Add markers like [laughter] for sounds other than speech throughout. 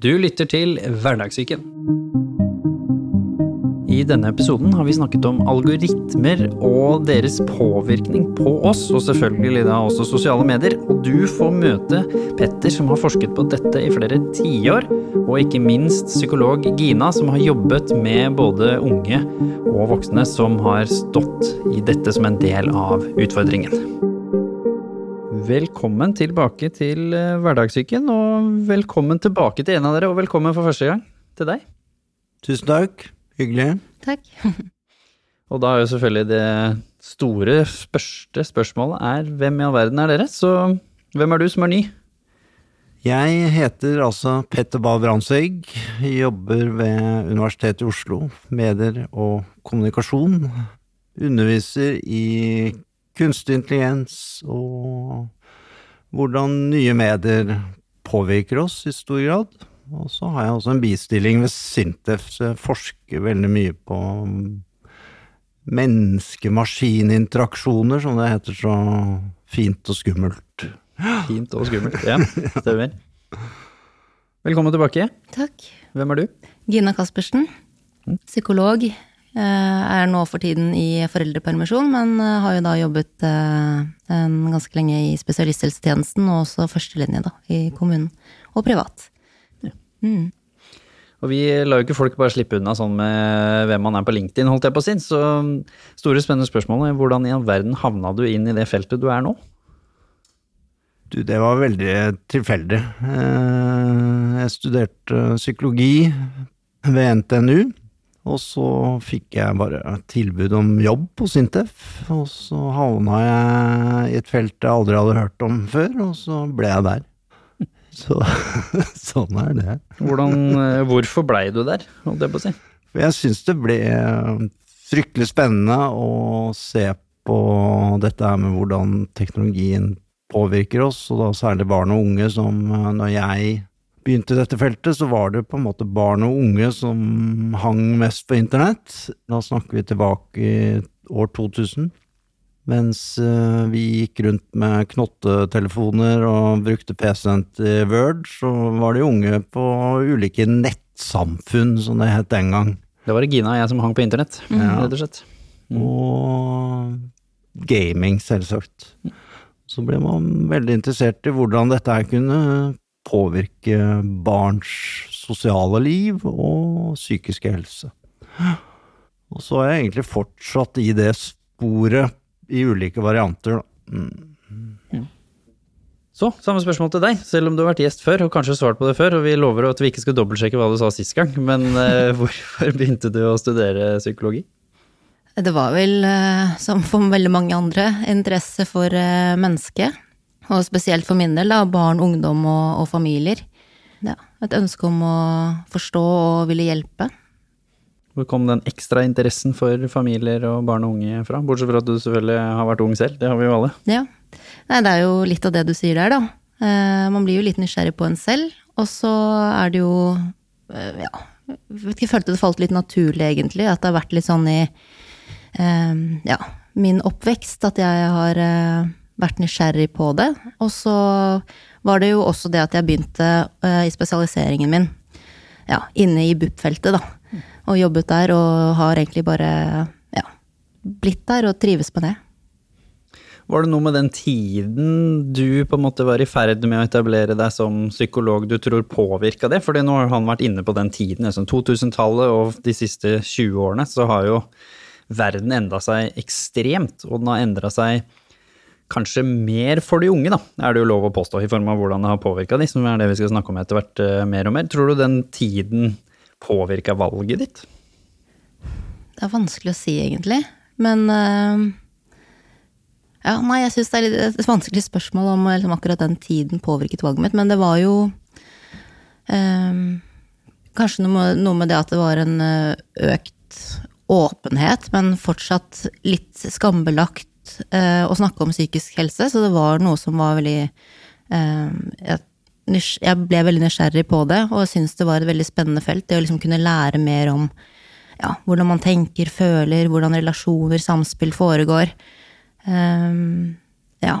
Du lytter til Hverdagssyken. I denne episoden har vi snakket om algoritmer og deres påvirkning på oss, og selvfølgelig da også sosiale medier. Og du får møte Petter, som har forsket på dette i flere tiår, og ikke minst psykolog Gina, som har jobbet med både unge og voksne som har stått i dette som en del av utfordringen. Velkommen tilbake til eh, Hverdagssyken, og velkommen tilbake til en av dere, og velkommen for første gang til deg. Tusen takk. Hyggelig. Takk. [laughs] Og da er jo selvfølgelig det store, første spørsmålet er hvem i all verden er dere? Så hvem er du som er ny? Jeg heter altså Petter Bae Brandtzæg, jobber ved Universitetet i Oslo, medier og kommunikasjon. Underviser i kunstig intelligens og hvordan nye medier påvirker oss i stor grad. Og så har jeg også en bistilling ved Sintef, så jeg forsker veldig mye på menneske-maskin-interaksjoner, som det heter så fint og skummelt. Fint og skummelt, ja. Stemmer. Velkommen tilbake. Takk. Hvem er du? Gina Caspersen, psykolog. Eh, Er nå for tiden i foreldrepermisjon, men eh, har jo da jobbet eh, en ganske lenge i spesialisthelsetjenesten, og også førstelinje da, i kommunen, og privat. Mm. Og vi lar jo ikke folk bare slippe unna sånn med hvem man er på LinkedIn, holdt jeg på å si. Så store, spennende spørsmål er hvordan i all verden havna du inn i det feltet du er nå? Du, det var veldig tilfeldig. Eh, Jeg studerte psykologi ved NTNU, og så fikk jeg bare et tilbud om jobb på Sintef. Og så havna jeg i et felt jeg aldri hadde hørt om før, og så ble jeg der. [laughs] Så [laughs] sånn er det. Hvordan, eh, hvorfor blei du der, holdt jeg på å si? Jeg syns det ble fryktelig spennende å se på dette her med hvordan teknologien påvirker oss, og da særlig barn og unge, som eh, når jeg begynte i dette feltet, så var det på en måte barn og unge som hang mest på internett. Da snakker vi tilbake i år 2000. Mens eh, vi gikk rundt med knottetelefoner og brukte PC-en til Word, så var de unge på ulike nettsamfunn, som det het den gang. Det var Regina og jeg som hang på internett, Ja. rett og slett. Og gaming, selvsagt. Så ble man veldig interessert i hvordan dette her kunne påvirke barns sosiale liv og psykiske helse. Og så har jeg egentlig fortsatt i det sporet i ulike varianter, da. Mm. Så, samme spørsmål til deg, selv om du har vært gjest før, og kanskje svart på det før, og vi lover at vi ikke skal dobbeltsjekke hva du sa sist gang, men [laughs] eh, hvorfor begynte du å studere psykologi? Det var vel, eh, som for veldig mange andre, interesse for eh, mennesket. Og spesielt for min del, da, barn, ungdom og, og familier. Ja, et ønske om å forstå og ville hjelpe. Hvor kom den ekstra interessen for familier og barn og unge fra? Bortsett fra at du selvfølgelig har vært ung selv, det har vi jo alle. Ja. Nei, det er jo litt av det du sier der, da. Eh, man blir jo litt nysgjerrig på en selv, og så er det jo eh, Ja, jeg vet ikke, jeg følte det falt litt naturlig, egentlig. At det har vært litt sånn i eh, ja, min oppvekst at jeg har vært nysgjerrig på det. Og så var det jo også det at jeg begynte uh, i spesialiseringen min ja, inne i BUP-feltet, da. Og jobbet der og har egentlig bare ja, blitt der og trives med det. Var det noe med den tiden du på en måte var i ferd med å etablere deg som psykolog du tror påvirka det? Fordi nå har han vært inne på den tiden, liksom 2000-tallet og de siste 20 årene, så har jo verden endra seg ekstremt, og den har endra seg kanskje mer for de unge, da, er det jo lov å påstå, i form av hvordan det har påvirka de, som er det vi skal snakke om etter hvert eh, mer og mer. Tror du den tiden påvirka valget ditt? Det er vanskelig å si, egentlig. Men eh, Ja, nei, jeg syns det er et vanskelig spørsmål om liksom, akkurat den tiden påvirket valget mitt. Men det var jo eh, kanskje noe noe med det at det var en eh, økt åpenhet, men fortsatt litt skambelagt eh, å snakke om psykisk helse. Så det var noe som var veldig eh, jeg, ble veldig nysgjerrig på det, og syntes det var et veldig spennende felt. Det å liksom kunne lære mer om ja, hvordan man tenker, føler, hvordan relasjoner, samspill foregår. Ehm, ja.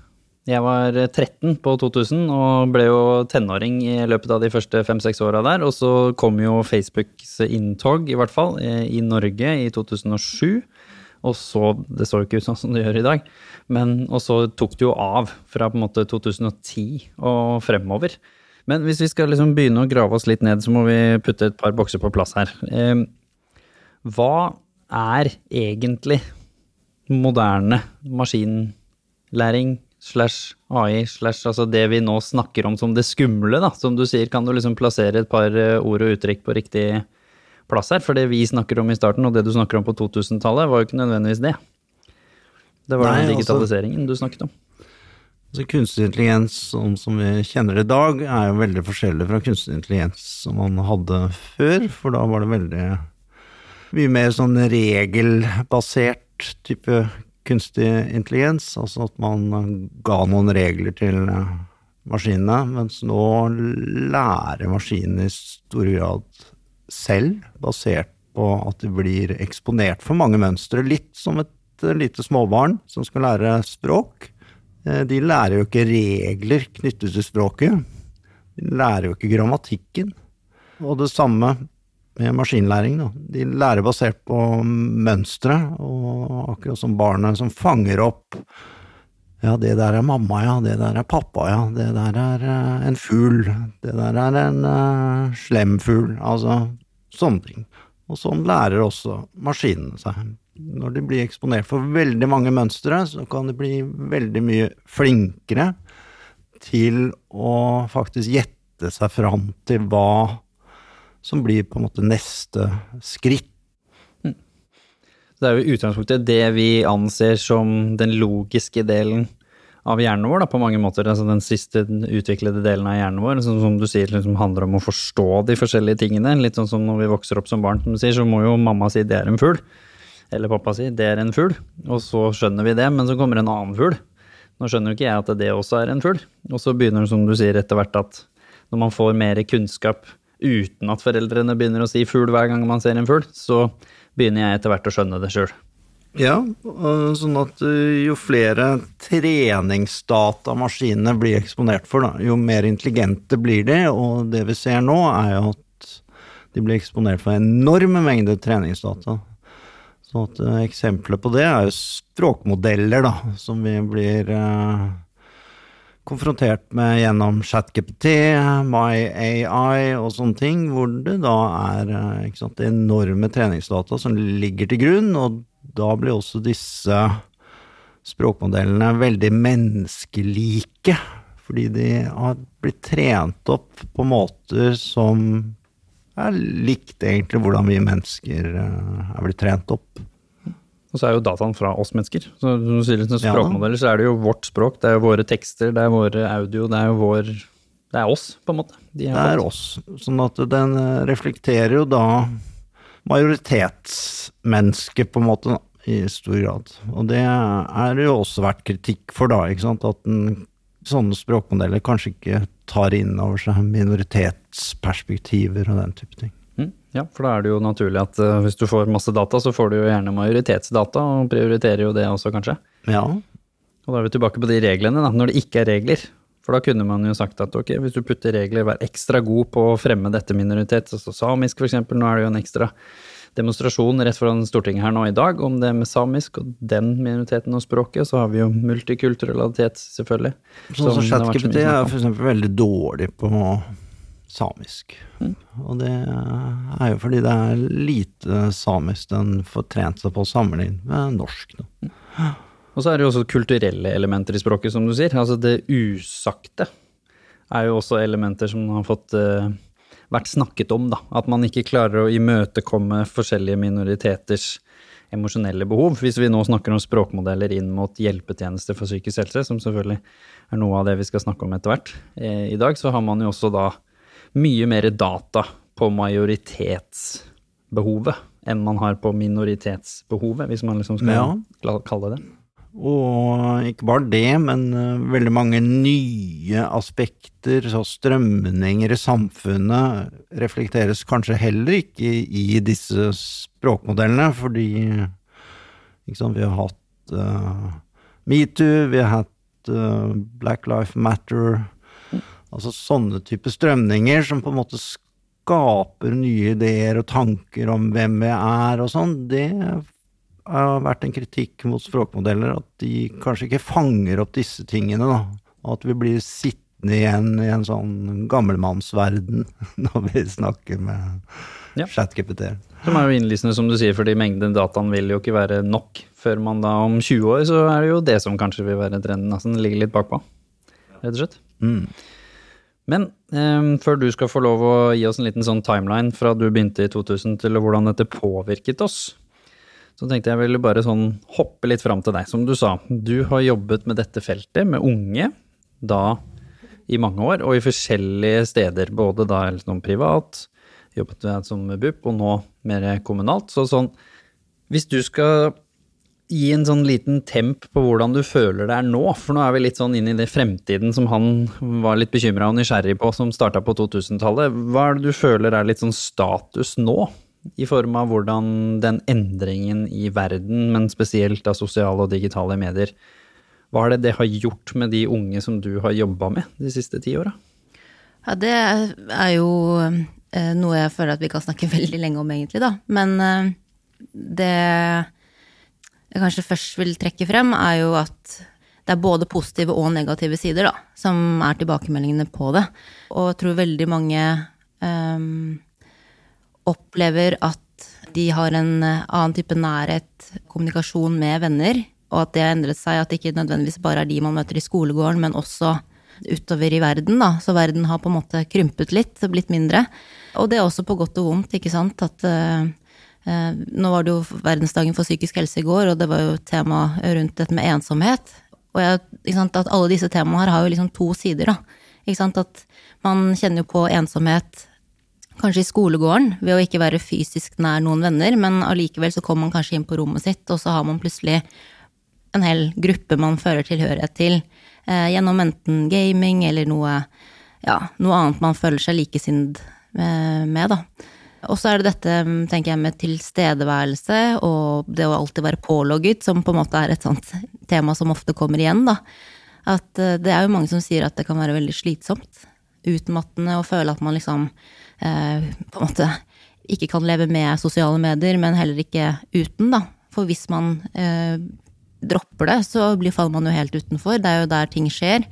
jeg var 13 på 2000 og ble jo tenåring i løpet av de første fem-seks åra der. Og så kom jo Facebooks inntog, i hvert fall, i Norge i 2007. Og så Det så jo ikke ut sånn som det gjør i dag. Men, og så tok det jo av fra på en måte 2010 og fremover. Men hvis vi skal liksom begynne å grave oss litt ned, så må vi putte et par bokser på plass her. Eh, hva er egentlig moderne maskinlæring? Slash AI slash altså det vi nå snakker om som det skumle, da. Som du sier, kan du liksom plassere et par eh, ord og uttrykk på riktig plass her? For det vi snakker om i starten, og det du snakker om på 2000-tallet, var jo ikke nødvendigvis det. Det var Nei, den altså- digitaliseringen altså, du snakket om. Altså Kunstig intelligens sånn som vi kjenner det i dag, er jo veldig forskjellig fra kunstig intelligens som man hadde før, for da var det veldig mye mer sånn regelbasert type kunstig intelligens, altså at man ga noen regler til eh, maskinene, mens nå lærer maskinene i stor grad selv, basert på at de blir eksponert for mange mønstre. Litt som et eh, lite småbarn som skal lære språk. Eh, de lærer jo ikke regler knyttet til språket. De lærer jo ikke grammatikken. Og det samme med maskinlæring. Da. De lærer basert på mønstre, og akkurat som barnet som fanger opp ja, det der er mamma, ja, det der er pappa, ja, det der er uh, en fugl, det der er en uh, slem fugl, altså sånne ting. Og sånn lærer også maskinene seg. Når de blir eksponert for veldig mange mønstre, så kan de bli veldig mye flinkere til å faktisk gjette seg fram til hva som blir på en måte neste skritt. Mm. Det er jo utgangspunktet det vi anser som den logiske delen av hjernen vår, da, på mange måter. Altså den siste utviklede delen av hjernen vår, som, som du sier liksom handler om å forstå de forskjellige tingene. Litt sånn som når vi vokser opp som barn, som du sier, så må jo mamma si 'det er en fugl'. Eller pappa si 'det er en fugl'. Og så skjønner vi det, men så kommer en annen fugl. Nå skjønner jo ikke jeg at det også er en fugl. Og så begynner det, som du sier, etter hvert at når man får mer kunnskap uten at foreldrene begynner å si fugl hver gang man ser en fugl, så begynner jeg etter hvert å skjønne det sjøl. Ja, sånn at eh, jo flere treningsdata maskinene blir eksponert for, da, jo mer intelligente blir de, og det vi ser nå, er jo at de blir eksponert for enorme mengder treningsdata. Så at uh, Eksempler på det er jo språkmodeller, da, som vi blir uh, konfrontert med gjennom ChatGPT, MyAI og sånne ting, hvor det da er eh, sant, enorme treningsdata som ligger til grunn, og da blir også disse språkmodellene veldig menneskelike, fordi de har blitt trent opp på måter som er likt egentlig hvordan vi mennesker eh, er blitt trent opp. Og så er jo dataen fra oss mennesker. Så når du sier litt språkmodeller, så er det jo vårt språk. Det er jo våre tekster, det er våre audio, det er jo vår Det er oss, på en måte. De det er oss. Sånn at den eh, reflekterer jo da majoritetsmennesket, på en måte, i stor grad. Og det er jo også vært kritikk for, da, ikke sant. At den, sånne språkmodeller kanskje ikke tar inn over seg minoritetsperspektiver og den type ting. Ja, for da er det jo naturlig at uh, hvis du får masse data, så får du jo gjerne majoritetsdata, og prioriterer jo det også, kanskje. Ja. Og da er vi tilbake på de reglene, da, når det ikke er regler. For da kunne man jo sagt at ok, hvis du putter regler, vær ekstra god på å fremme dette minoritet, altså samisk f.eks., nå er det jo en ekstra demonstrasjon rett foran Stortinget her nå i dag om det med samisk og den minoriteten og språket. Så har vi jo multikulturalitet, selvfølgelig. Så, så ChatGPT er f.eks. veldig dårlig på samisk. Mm. Og det er jo fordi det er lite samisk den får trent seg på å sammenligne med norsk. Mm. Og så er det jo også kulturelle elementer i språket, som du sier. Altså det usagte er jo også elementer som har fått uh, vært snakket om, da. At man ikke klarer å imøtekomme forskjellige minoriteters emosjonelle behov. Hvis vi nå snakker om språkmodeller inn mot hjelpetjenester for psykisk helse, som selvfølgelig er noe av det vi skal snakke om etter hvert eh, i dag, så har man jo også da mye mer data på majoritetsbehovet enn man har på minoritetsbehovet, hvis man liksom skal Ja. kalle det. Og ikke bare det, men eh, veldig mange nye aspekter, så strømninger i samfunnet, reflekteres kanskje heller ikke i, disse språkmodellene, fordi sant, vi har hatt uh, metoo, vi har hatt uh, Black Life Matter, altså sånne type strømninger som på en måte skaper nye ideer og tanker om hvem vi er og sånn, det har vært en kritikk mot språkmodeller at de kanskje ikke fanger opp disse tingene, da. Og at vi blir sittende igjen i en sånn gammelmannsverden [laughs] når vi snakker med Ja. ChatGPT. Som er jo innlysende, som du sier, fordi mengden dataen vil jo ikke være nok. Før man da om 20 år, så er det jo det som kanskje vil være trenden. Altså den ligger litt bakpå, rett og slett. Mm. Men eh, før du skal få lov å gi oss en liten sånn timeline fra du begynte i 2000 til hvordan dette påvirket oss, så tenkte jeg ville bare sånn hoppe litt fram til deg. Som du sa, du har jobbet med dette feltet, med unge, da i mange år, og i forskjellige steder. Både da liksom privat, jobbet som BUP, og nå mer kommunalt. Så sånn, hvis du skal gi en sånn liten temp på hvordan du føler det er nå, for nå er vi litt sånn inn i det fremtiden som han var litt bekymra og nysgjerrig på, som starta på 2000-tallet. Hva er det du føler er litt sånn status nå? I form av hvordan den endringen i verden, men spesielt av sosiale og digitale medier, hva er det det har gjort med de unge som du har jobba med de siste ti åra? Ja, det er jo eh, noe jeg føler at vi kan snakke [laughs] veldig lenge om, egentlig, da. Men eh, det jeg kanskje først vil trekke frem, er jo at det er både positive og negative sider, da, som er tilbakemeldingene på det. Og jeg tror veldig mange um, opplever at de har en eh, annen type nærhet, kommunikasjon med venner, og at det har endret seg, at det ikke nødvendigvis bare er de man møter i skolegården, men også utover i verden, da. Så verden har på en måte krympet litt, blitt mindre. Og det er også på godt og vondt, ikke sant, at eh, nå var det jo verdensdagen for psykisk helse i går, og det var jo tema rundt dette med ensomhet. Og jeg, sant, at alle disse temaene her har jo liksom to sider, da. Sant, at man kjenner jo på ensomhet kanskje i skolegården ved å ikke være fysisk nær noen venner, men allikevel så kommer man kanskje inn på rommet sitt, og så har man plutselig en hel gruppe man føler tilhørighet til, eh, gjennom enten gaming eller noe, ja, noe annet man føler seg likesinnet med, med, da. Og så er det dette, tenker jeg, med tilstedeværelse og det å alltid være pålogget, som på en måte er et sånt tema som ofte kommer igjen, da. At eh, det er jo mange som sier at det kan være veldig slitsomt, utmattende å føle at man liksom eh, på en måte ikke kan leve med sosiale medier, men heller ikke uten, da. For hvis man eh, dropper det, så blir, faller man jo helt utenfor. Det er jo der ting skjer.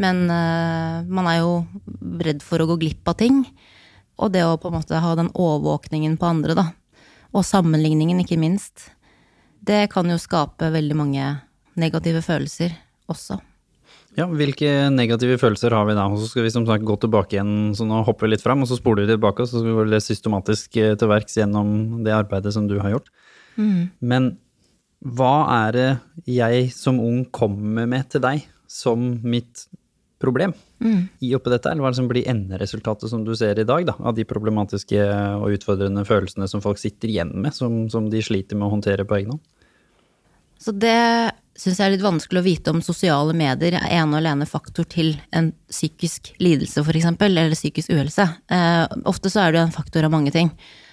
Men eh, man er jo redd for å gå glipp av ting. Og det å på en måte ha den overvåkningen på andre, da. Og sammenligningen, ikke minst. Det kan jo skape veldig mange negative følelser også. Ja, hvilke negative følelser har vi da? Og så skal vi som sagt gå tilbake igjen, så nå hopper vi litt fram, og så spoler vi tilbake, og så skal vi gå systematisk eh, til verks gjennom det arbeidet som du har gjort. Men hva er det jeg som ung kommer med til deg som mitt problem i oppi dette, eller hva er det som blir enderesultatet som du ser i dag, da, av de problematiske og utfordrende følelsene som folk sitter igjen med, som, som de sliter med å håndtere på egen hånd? Så det syns jeg er litt vanskelig å vite om sosiale medier er ene og alene faktor til en psykisk lidelse, f.eks., eller psykisk uhelse. Eh, ofte så er det en faktor av mange ting.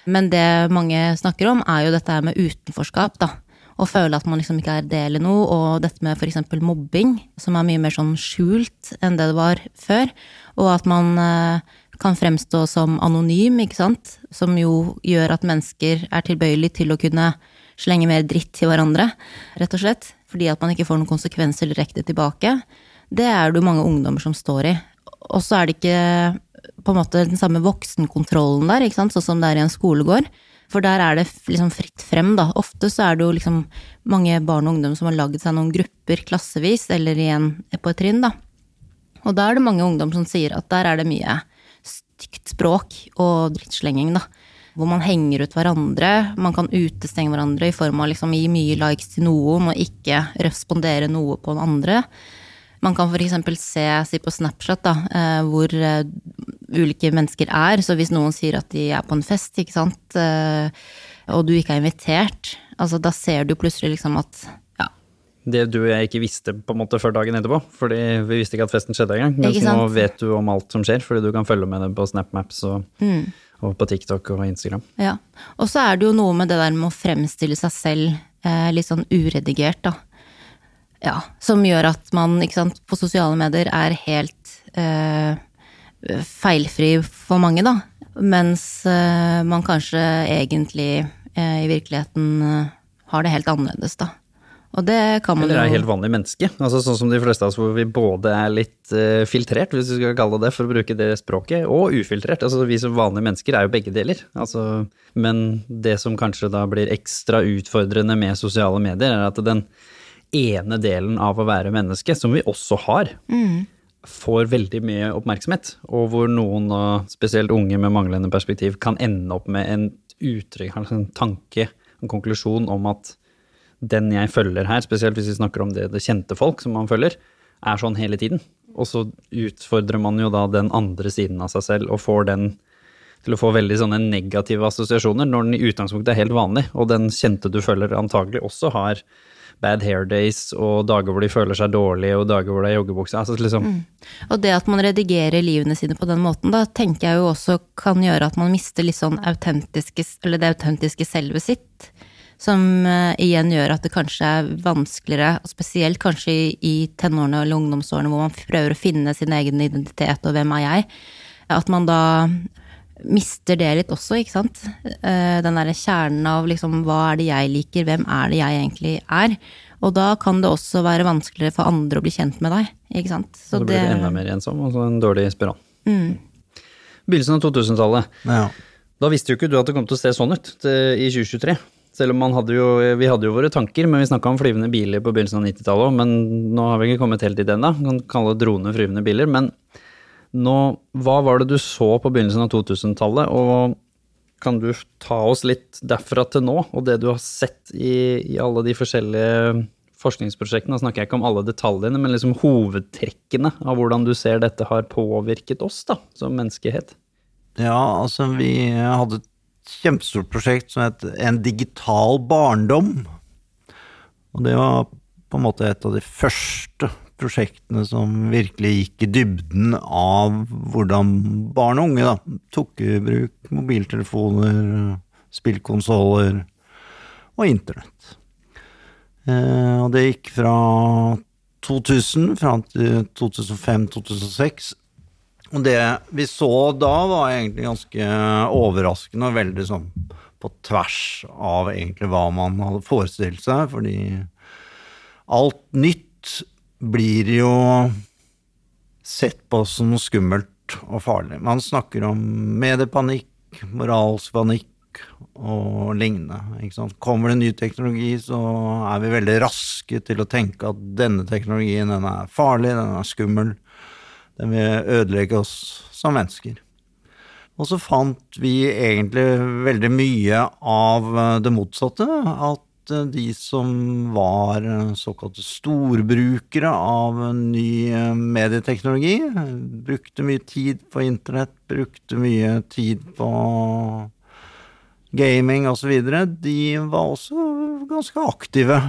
Men det mange snakker om, er jo dette med utenforskap, da. Å føle at man liksom ikke er del i noe, og dette med f.eks. mobbing, som er mye mer sånn skjult enn det det var før. Og at man eh, kan fremstå som anonym, ikke sant. Som jo gjør at mennesker er tilbøyelig til å kunne slenge mer dritt til hverandre, rett og slett. Fordi at man ikke får noen konsekvenser direkte tilbake. Det er det jo mange ungdommer som står i. Og så er det ikke på en måte den samme voksenkontrollen der, ikke sant, sånn som det er i en skolegård. For der er det liksom fritt frem, da. Ofte så er det jo liksom mange barn og ungdom som har lagd seg noen grupper klassevis, eller igjen på et trinn, da. Og da er det mange ungdom som sier at der er det mye stygt språk og drittslenging, da. Hvor man henger ut hverandre. Man kan utestenge hverandre i form av liksom gi mye likes til noen og ikke respondere noe på den andre. Man kan f.eks. se, si på Snapchat, da, eh, hvor eh, ulike mennesker er. Så hvis noen sier at de er på en fest, ikke sant, eh, og du ikke er invitert, altså da ser du plutselig liksom at ja, Det du og jeg ikke visste på en måte før dagen etterpå, fordi vi visste ikke at festen skjedde engang. Mens Ikke nå vet du om alt som skjer, fordi du kan følge med det på SnapMaps og, Mm. og på TikTok og Instagram. Ja. Og så er det jo noe med det der med å fremstille seg selv eh, litt sånn uredigert, da. Ja, som gjør at man ikke sant, på sosiale medier er helt eh, feilfri for mange, da. Mens eh, man kanskje egentlig eh, i virkeligheten eh, har det helt annerledes, da. Og det kan man Eller er helt vanlig menneske. Altså Sånn som de fleste av oss hvor vi både er litt uh, filtrert, hvis vi skal kalle det det for å bruke det språket, og ufiltrert. Altså Vi som vanlige mennesker er jo begge deler. Altså, men det som kanskje da blir ekstra utfordrende med sosiale medier, er at den ene delen av å være menneske, som vi også har, får veldig mye oppmerksomhet. Og hvor noen, spesielt unge med manglende perspektiv, kan ende opp med en uttrykk, en tanke, en konklusjon om at den jeg følger her, spesielt hvis vi snakker om det, det kjente folk som man følger, er sånn hele tiden. Og så utfordrer man jo da den andre siden av seg selv og får den til å få veldig sånne negative assosiasjoner, når den i utgangspunktet er helt vanlig, og den kjente du følger antagelig også har bad hair days og dager hvor de føler seg dårlig og dager hvor det er joggebukse. Altså liksom, Og det at man redigerer livene sine på den måten, da tenker jeg jo også kan gjøre at man mister litt sånn autentiske, eller det autentiske selvet sitt. Som uh, igjen gjør at det kanskje er vanskeligere, spesielt kanskje i, i tenårene eller ungdomsårene hvor man prøver å finne sin egen identitet og hvem er jeg, at man da mister det litt også, ikke sant. Eh, Den derre kjernen av liksom hva er det jeg liker, hvem er det jeg egentlig er. Og da kan det også være vanskeligere for andre å bli kjent med deg, ikke sant. så blir det enda mer ensom, og så en dårlig spiral. Mm. Begynnelsen av 2000-tallet. Ja. Da visste jo ikke du at det kom til å se sånn ut til, i 2023. Selv om man hadde jo, vi hadde jo våre tanker, men vi snakka om flyvende biler på begynnelsen av 90-tallet òg. Men nå har vi ikke kommet helt dit ennå. Kan kalle det drone flyvende biler. Men nå, hva var det du så på begynnelsen av 2000-tallet, og kan du ta oss litt derfra til nå, og det du har sett i, i alle de forskjellige forskningsprosjektene? Da snakker jeg ikke om alle detaljene, men liksom hovedtrekkene av hvordan du ser dette har påvirket oss da, som menneskehet. Ja, altså vi hadde et kjempestort prosjekt som het En digital barndom. Og det var på en måte et av de første prosjektene som virkelig gikk i dybden av hvordan barn og unge da, tok i bruk mobiltelefoner, spillkonsoller og internett. Eh, og det gikk fra 2000 fram til 2005-2006. Og det vi så da, var egentlig ganske overraskende og veldig sånn på tvers av egentlig hva man hadde forestilt seg, fordi alt nytt blir jo sett på som skummelt og farlig. Man snakker om mediepanikk, moralsk panikk og lignende. Kommer det ny teknologi, så er vi veldig raske til å tenke at denne teknologien den er farlig, den er skummel. Den vil ødelegge oss som mennesker. Og så fant vi egentlig veldig mye av det motsatte. At eh, de som var eh, såkalte storbrukere av ny eh, medieteknologi, brukte mye tid på internett, brukte mye tid på gaming osv., de var også ganske aktive.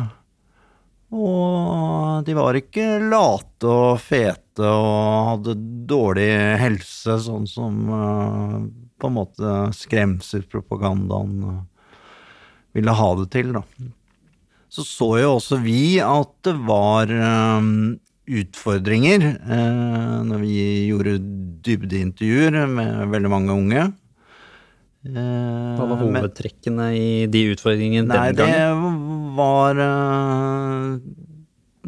Og de var ikke late og fete og hadde dårlig helse, sånn som på en måte skremselspropagandaen ville ha det til, da. Så så jo også vi at det var um, utfordringer uh, når vi gjorde dybdeintervjuer med veldig mange unge. Eh, Hva var men- hovedtrekkene i de utfordringene Nei, den det var uh,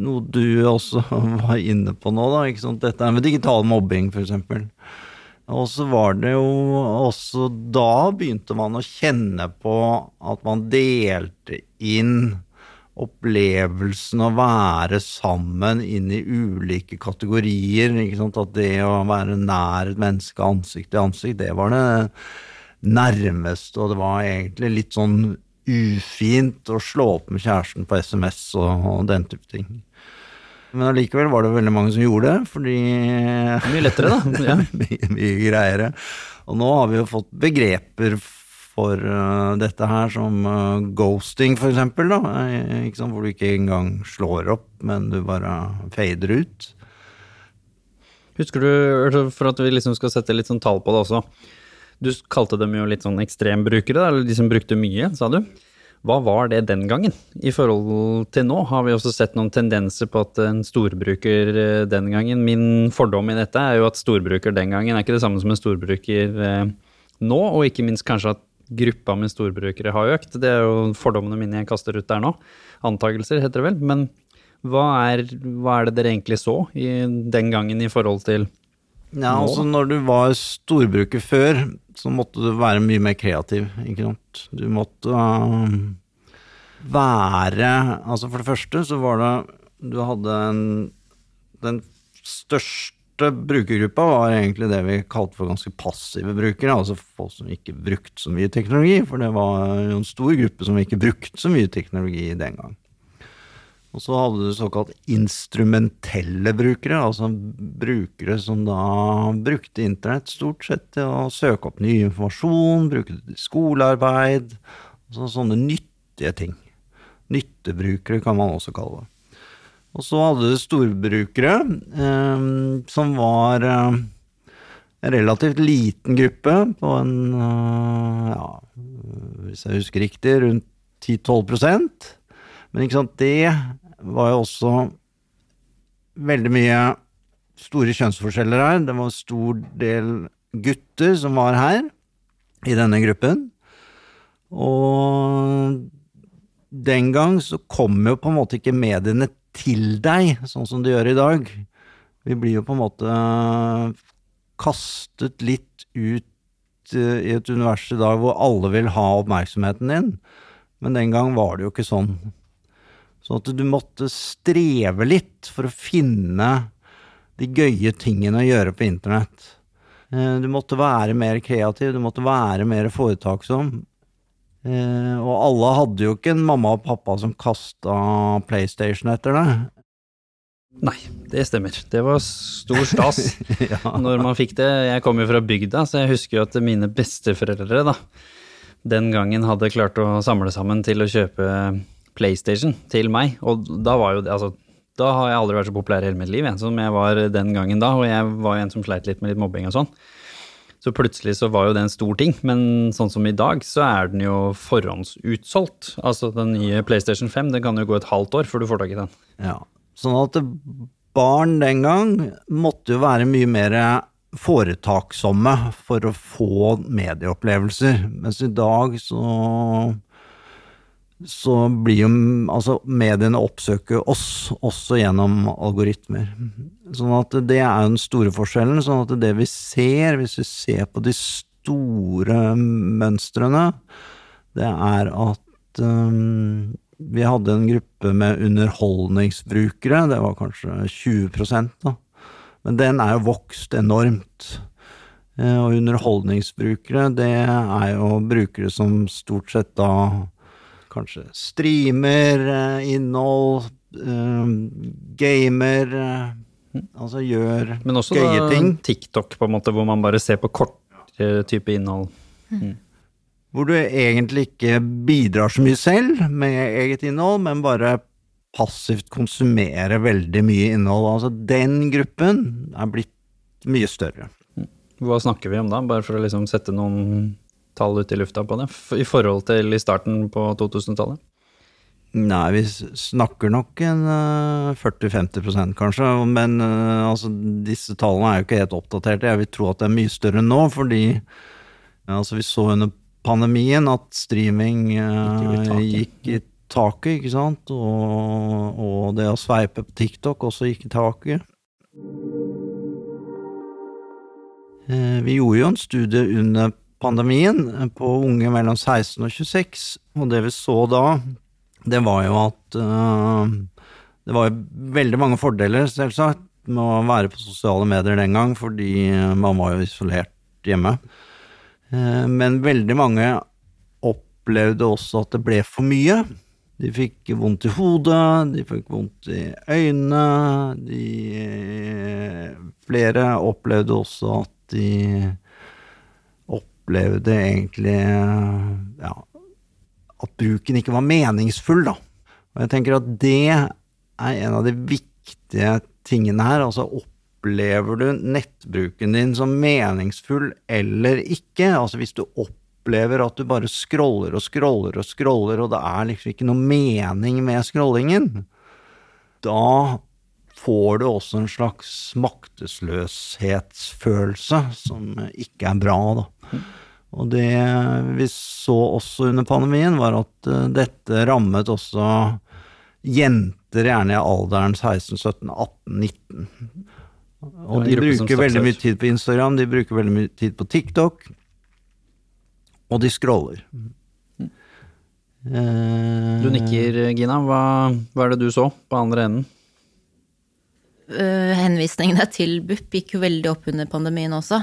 noe du også [laughs] var inne på nå, da. Dette er med digital mobbing, eksempel. Og så var det jo også Da begynte man å kjenne på at man delte inn opplevelsen å være sammen inn i ulike kategorier. At det å være nær et menneske ansikt til ansikt, det var det nærmeste, og det var egentlig litt sånn ufint å slå opp med kjæresten på SMS og, og den type ting. Men allikevel var det veldig mange som gjorde det, fordi Mye lettere, da. [laughs] Ja. mye, mye greiere. Og nå har vi jo fått begreper for uh, dette her, som uh, ghosting, for eksempel, da. eh, ikke sant? Hvor du ikke engang slår opp, men du bare fader ut. Husker du, altså, for at vi liksom skal sette litt sånn tall på det også, du kalte dem jo litt sånn ekstrembrukere, eller de som brukte mye, sa du. Hva var det den gangen? I forhold til nå har vi også sett noen tendenser på at en storbruker eh, den gangen Min fordom i dette er jo at storbruker den gangen er ikke det samme som en storbruker eh, nå, og ikke minst kanskje at gruppa med storbrukere har økt. Det er jo fordommene mine jeg kaster ut der nå. Antagelser, heter det vel. Men hva er, hva er det dere egentlig så i, den gangen i forhold til Ja, Nå? altså Når du var storbruker før, så måtte du være mye mer kreativ. ikke sant? Du måtte uh, være Altså For det første så var det Du hadde en Den største brukergruppa var egentlig det vi kalte for ganske passive brukere. Altså folk som ikke brukte så mye teknologi, for det var jo en stor gruppe som ikke brukte så mye teknologi den gang. Og så hadde du såkalt instrumentelle brukere, altså brukere som da brukte internett stort sett til å søke opp ny informasjon, bruke det til skolearbeid, altså sånne nyttige ting. Nyttebrukere kan man også kalle det. Og så hadde du storbrukere, eh, som var eh, en relativt liten gruppe, på en, eh, ja, hvis jeg husker riktig, rundt 10-12% Men ikke sant, det var jo også veldig mye store kjønnsforskjeller her. Det var en stor del gutter som var her, i denne gruppen. Og den gang så kom jo på en måte ikke mediene til deg, sånn som de gjør i dag. Vi blir jo på en måte kastet litt ut eh, i et univers i dag hvor alle vil ha oppmerksomheten din, men den gang var det jo ikke sånn. Så at du måtte streve litt for å finne de gøye tingene å gjøre på internett. Eh, Du måtte være mer kreativ, du måtte være mer foretaksom. Eh, Og alle hadde jo ikke en mamma og pappa som kasta PlayStation etter deg. Nei, det stemmer. Det var stor stas [laughs] ja. når man fikk det. Jeg kommer jo fra bygda, så jeg husker jo at mine besteforeldre da, den gangen hadde klart å samle sammen til å kjøpe PlayStation til meg. Og da var jo det, altså, da har jeg aldri vært så populær i hele mitt liv, jeg, som jeg var den gangen da. Og jeg var jo en som sleit litt med litt mobbing og sånn. Så plutselig så var jo det en stor ting, men sånn som i dag, så er den jo forhåndsutsolgt. Altså den nye PlayStation 5, det kan jo gå et halvt år før du får tak i den. Ja. Sånn at barn den gang måtte jo være mye mer foretaksomme for å få medieopplevelser, mens i dag så så blir jo altså mediene oppsøker oss også gjennom algoritmer. Sånn at det er den store forskjellen. Sånn at det vi ser, hvis vi ser på de store mønstrene, det er at um, vi hadde en gruppe med underholdningsbrukere, det var kanskje 20 da. Men den er jo vokst enormt. Eh, Og underholdningsbrukere, det er jo brukere som stort sett da kanskje streamer eh, innhold, eh, gamer eh, Altså gjør Men også gøye da, ting. TikTok, på en måte, hvor man bare ser på kort eh, type innhold. Hvor du egentlig ikke bidrar så mye selv med eget innhold, men bare passivt konsumerer veldig mye innhold. Altså den gruppen er blitt mye større. Hva snakker vi om da, bare for å liksom sette noen tall ut i lufta på det, i forhold til i starten på 2000-tallet? Nei, vi snakker nok en eh, 40-50% kanskje, men eh, altså, disse tallene er jo ikke helt oppdaterte. Jeg vil tro at det er mye større nå, fordi ja, altså, vi så under pandemien at streaming eh, Gikk i taket. ikke sant? Og, og det å sveipe på TikTok også gikk i taket. Eh, Vi gjorde jo en studie under pandemien eh, på unge mellom 16 og 26, og det vi så da, det var jo at uh, det var veldig mange fordeler, selvsagt, med å være på sosiale medier den gang, fordi eh, man var jo isolert hjemme. Uh, Men veldig mange opplevde også at det ble for mye. De fikk vondt i hodet, de fikk vondt i øynene, de Flere opplevde også at de opplevde egentlig ja, at bruken ikke var meningsfull, da. Og jeg tenker at det er en av de viktige tingene her. Altså opplever du nettbruken din som meningsfull eller ikke? Altså hvis du opplever at du bare scroller og scroller og scroller, og det er liksom ikke noe mening med scrollingen, da får du også en slags maktesløshetsfølelse som ikke er bra, da. Og det vi så også under pandemien, var at uh, dette rammet også jenter gjerne i alderen 16, 17, 18, 19. Og de bruker veldig mye tid på Instagram, de bruker veldig mye tid på TikTok, og de scroller. Eh, Du nikker, Gina. Hva, hva er det du så på andre enden? Øh, henvisningene til BUP gikk jo veldig opp under pandemien også.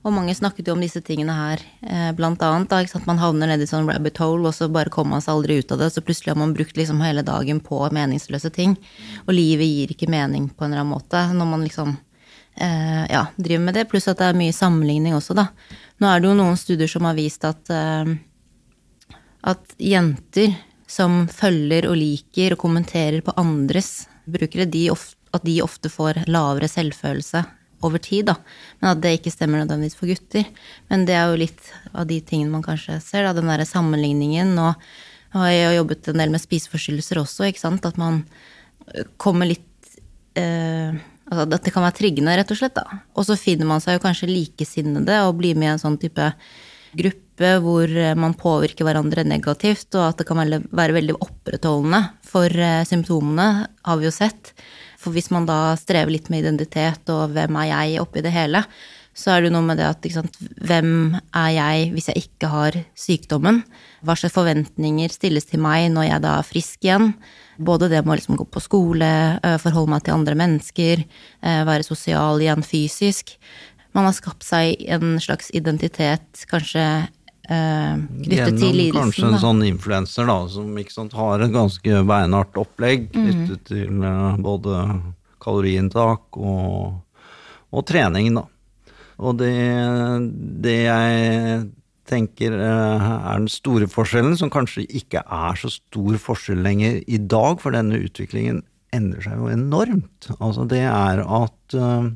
Og mange snakket jo om disse tingene her, eh, blant annet. Da, sant? Man havner nedi sånn rabbit hole, og så bare kommer man seg aldri ut av det. Så plutselig har man brukt liksom hele dagen på meningsløse ting. Og livet gir ikke mening på en eller annen måte når man liksom eh, ja, driver med det. Pluss at det er mye sammenligning også, da. Nå er det jo noen studier som har vist at eh, at jenter som følger og liker og kommenterer på andres brukere, de of, at de ofte får lavere selvfølelse over tid, da. Men at det ikke stemmer nødvendigvis for gutter. Men det er jo litt av de tingene man kanskje ser, da. Den derre sammenligningen. Og har jeg jo jobbet en del med spiseforstyrrelser også, ikke sant. At man øh, kommer litt eh, Altså at det kan være triggende, rett og slett, da. Og så finner man seg jo kanskje likesinnede og blir med i en sånn type gruppe hvor eh, man påvirker hverandre negativt, og at det kan være veldig opprettholdende for eh, symptomene, har vi jo sett. For hvis man da strever litt med identitet og hvem er jeg oppi det hele, så er det jo noe med det at sant, hvem er jeg hvis jeg ikke har sykdommen? Hva slags forventninger stilles til meg når jeg da er frisk igjen? Både det med å liksom gå på skole, eh, forholde meg til andre mennesker, eh, være sosial igjen fysisk. Man har skapt seg en slags identitet, kanskje knyttet til Gjennom lidelsen. kanskje en da. sånn influenser da, som ikke sant, har et ganske beinhardt opplegg Mhm. knyttet til eh, både kaloriinntak og, og trening, da. Og det, det jeg tenker eh, er den store forskjellen, som kanskje ikke er så stor forskjell lenger i dag, for denne utviklingen endrer seg jo enormt. Altså det er at eh,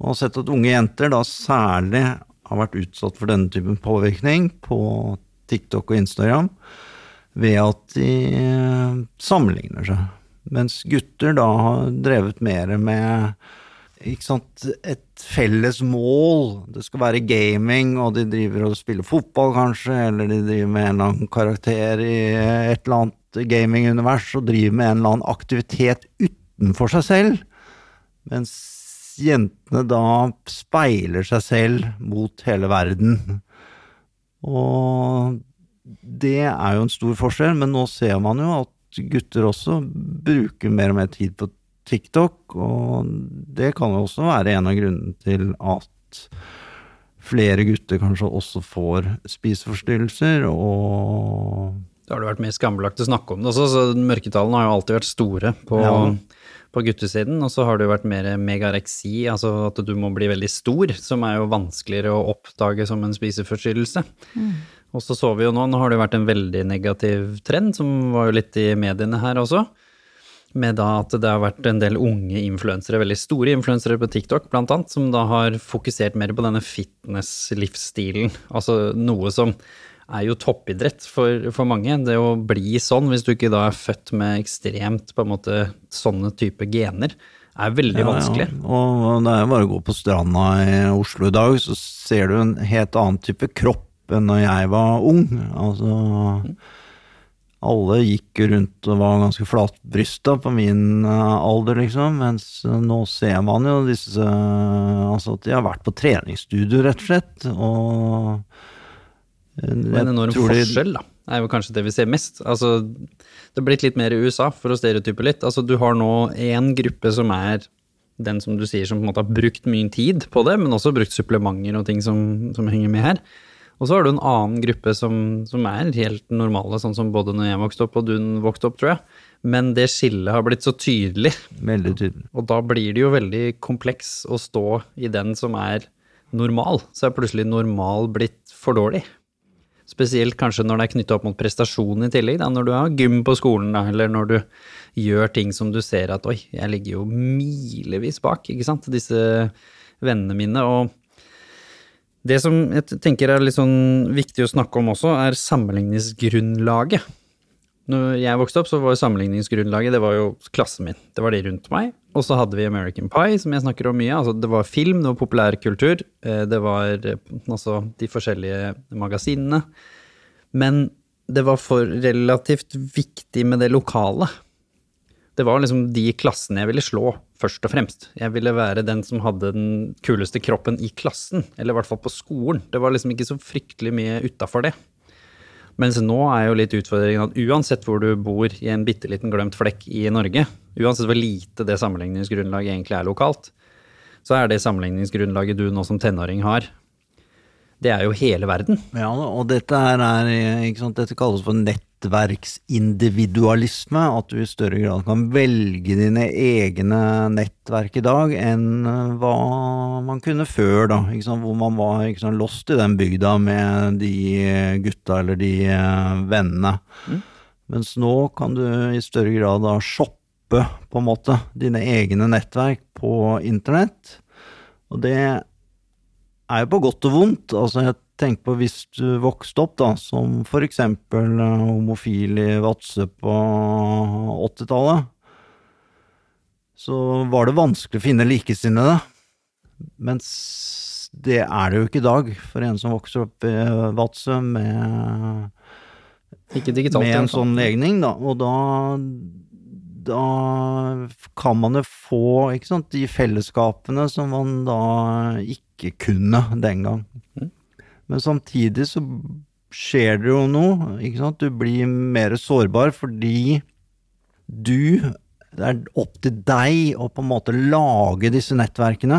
man har sett at unge jenter da særlig har vært utsatt for denne typen påvirkning på TikTok og Instagram ved at de eh, sammenligner seg. Mens gutter da har drevet mer med sant, et felles mål. Det skal være gaming, og de driver og spiller fotball, kanskje, eller de driver med en eller annen karakter i et eller annet gamingunivers og driver med en eller annen aktivitet utenfor seg selv. Mens jentene da speiler seg selv mot hele verden. Og det er jo en stor forskjell, men nå ser man jo at gutter også bruker mer og mer tid på TikTok, og det kan jo også være en av grunnene til at flere gutter kanskje også får spiseforstyrrelser, og Da har det vært mer skambelagt å snakke om det også, så mørketallene har jo alltid vært store på, Ja. På guttesiden. Og så har det jo vært mer megareksi, altså at du må bli veldig stor, som er jo vanskeligere å oppdage som en spiseforstyrrelse. Og så så vi jo nå, nå har det jo vært en veldig negativ trend, som var jo litt i mediene her også. Med da at det har vært en del unge influensere, veldig store influensere på TikTok blant annet, som da har fokusert mer på denne fitness-livsstilen. Altså noe som er jo toppidrett for, for mange. Det å bli sånn, hvis du ikke da er født med ekstremt på en måte sånne type gener, er veldig vanskelig. Ja, Og det er bare å gå på stranda i Oslo i dag, så ser du en helt annen type kropp enn når jeg var ung. Altså Alle gikk rundt og var ganske flatbrysta på min eh, alder, liksom. Mens eh, nå ser man jo disse Altså at de har vært på treningsstudio, rett og slett. Og eh, Og en enorm forskjell, da, er jo kanskje det vi ser mest. Altså, det har blitt litt mer i USA, for å stereotype litt. Altså, du har nå én gruppe som er den som du sier som på en måte har brukt mye tid på det, men også brukt supplementer og ting som, som henger med her. Og så har du en annen gruppe som, som er helt normale, sånn som både når jeg vokste opp og du vokste opp, tror jeg. Men det skillet har blitt så tydelig, Veldig tydelig. og da blir det jo veldig kompleks å stå i den som er normal. Så er plutselig normal blitt for dårlig. Spesielt kanskje når det er knytta opp mot prestasjon i tillegg, da, når du har gym på skolen, da, eller når du gjør ting som du ser at oi, jeg ligger jo milevis bak, ikke sant, disse vennene mine. Og det som jeg tenker er litt sånn viktig å snakke om også, er sammenligningsgrunnlaget. Når jeg vokste opp, så var sammenligningsgrunnlaget det var jo klassen min. Det var de rundt meg. Og så hadde vi American Pie, som jeg snakker om mye. Altså, det var film, det var populærkultur, eh, det var eh, altså de forskjellige magasinene. Men det var for relativt viktig med det lokale. Det var liksom de klassene jeg ville slå, først og fremst. Jeg ville være den som hadde den kuleste kroppen i klassen, eller i hvert fall på skolen. Det var liksom ikke så fryktelig mye utafor det. Mens nå er jo litt utfordringen at uansett hvor du bor i en bitte liten glemt flekk i Norge, uansett hvor lite det sammenligningsgrunnlaget egentlig er lokalt, så er det sammenligningsgrunnlaget du nå som tenåring har, det er jo hele verden. Ja, og dette er, sant, dette kalles for nettverksindividualisme, at du i større grad kan velge dine egne nettverk i dag enn hva man kunne før, da, sant, hvor man var sant, lost i den bygda med de gutta eller de vennene. vennene. Mens nå kan du i større grad da shoppe, på en måte, dine egne nettverk på internett, og det er jo på godt og vondt. Altså, jeg tenker på hvis du vokste opp da, som eksempel eh, homofil i Vadsø på 80-tallet, så var det vanskelig å finne likesinnede. Mens det er det jo ikke i dag, for en som vokser opp i Vadsø med, med en sånn legning, da. Og da da kan man jo få ikke sant, de fellesskapene som man da ikke kunne den gang. Men samtidig så skjer det jo noe, ikke sant. Du blir mer sårbar fordi du Det er opp til deg å på en måte lage disse nettverkene.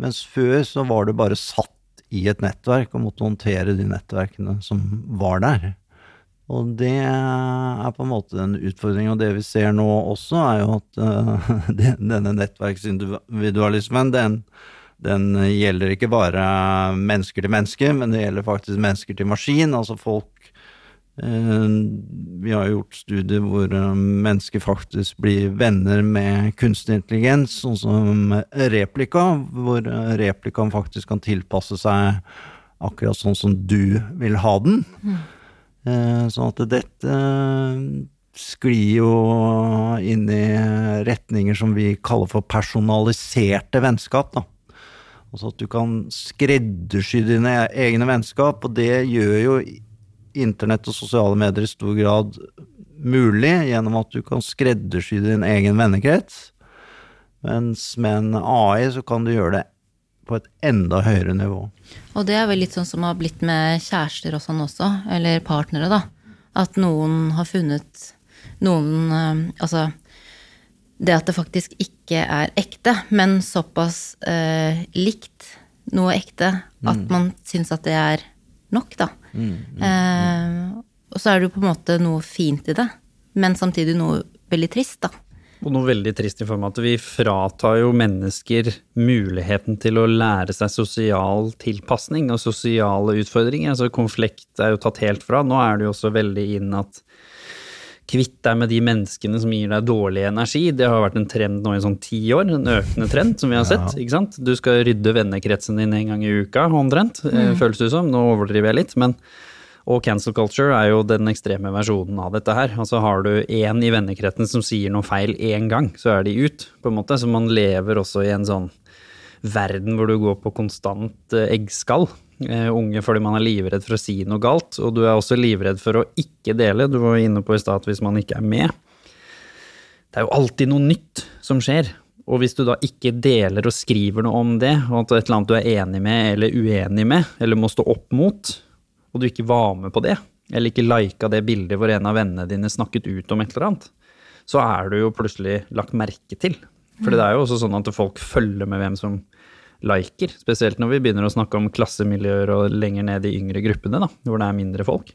Mens før så var du bare satt i et nettverk og måtte håndtere de nettverkene som var der. Og det er på en måte en utfordring, og det vi ser nå også, er jo at [laughs] uh, den- denne nettverksindividualismen, den, den gjelder ikke bare mennesker til mennesker, men det gjelder faktisk mennesker til maskin. Altså folk uh, Vi har gjort studier hvor eh, mennesker faktisk blir venner med kunstig intelligens, sånn som replika, hvor replikaen faktisk kan tilpasse seg akkurat sånn som du vil ha den. Eh, Sånn at dette eh, sklir jo inn i retninger som vi kaller for personaliserte vennskap. da. Altså at du kan skreddersy dine egne vennskap, og det gjør jo internett og sosiale medier i stor grad mulig, gjennom at du kan skreddersy din egen vennekrets. Mens med en AI så kan du gjøre det på et enda høyere nivå. Og det er vel litt sånn som har blitt med kjærester og sånn også, eller partnere, da. At noen har funnet noen eh, Altså det at det faktisk ikke er ekte, men såpass eh, likt noe ekte at man syns at det er nok, da. Eh, og så er det jo på en måte noe fint i det, men samtidig noe veldig trist, da. Og noe veldig trist i form av at vi fratar jo mennesker muligheten til å lære seg sosial tilpasning og sosiale utfordringer. Altså konflikt er jo tatt helt fra. Nå er det jo også veldig inn at kvitt deg med de menneskene som gir deg dårlig energi. Det har vært en trend nå i sånn ti år, en økende trend som vi har sett. ikke sant? Du skal rydde vennekretsen din en gang i uka, omtrent, mm. føles det som. Nå overdriver jeg litt, men og cancel culture er jo den ekstreme versjonen av dette her. Altså har du én i vennekretten som sier noe feil én gang, så er de ut, på en måte. Så man lever også i en sånn verden hvor du går på konstant eh, eggskall. Eh, unge fordi man er livredd for å si noe galt, og du er også livredd for å ikke dele. Du var inne på i stad hvis man ikke er med. Det er jo alltid noe nytt som skjer. Og hvis du da ikke deler og skriver noe om det, og at det er et eller annet du er enig med eller uenig med, eller må stå opp mot, og du ikke var med på det, eller ikke lika det bildet hvor en av vennene dine snakket ut om et eller annet, så er du jo plutselig lagt merke til. For det er jo også sånn at folk følger med hvem som liker. Spesielt når vi begynner å snakke om klassemiljøer og lenger ned i yngre gruppene, da, hvor det er mindre folk.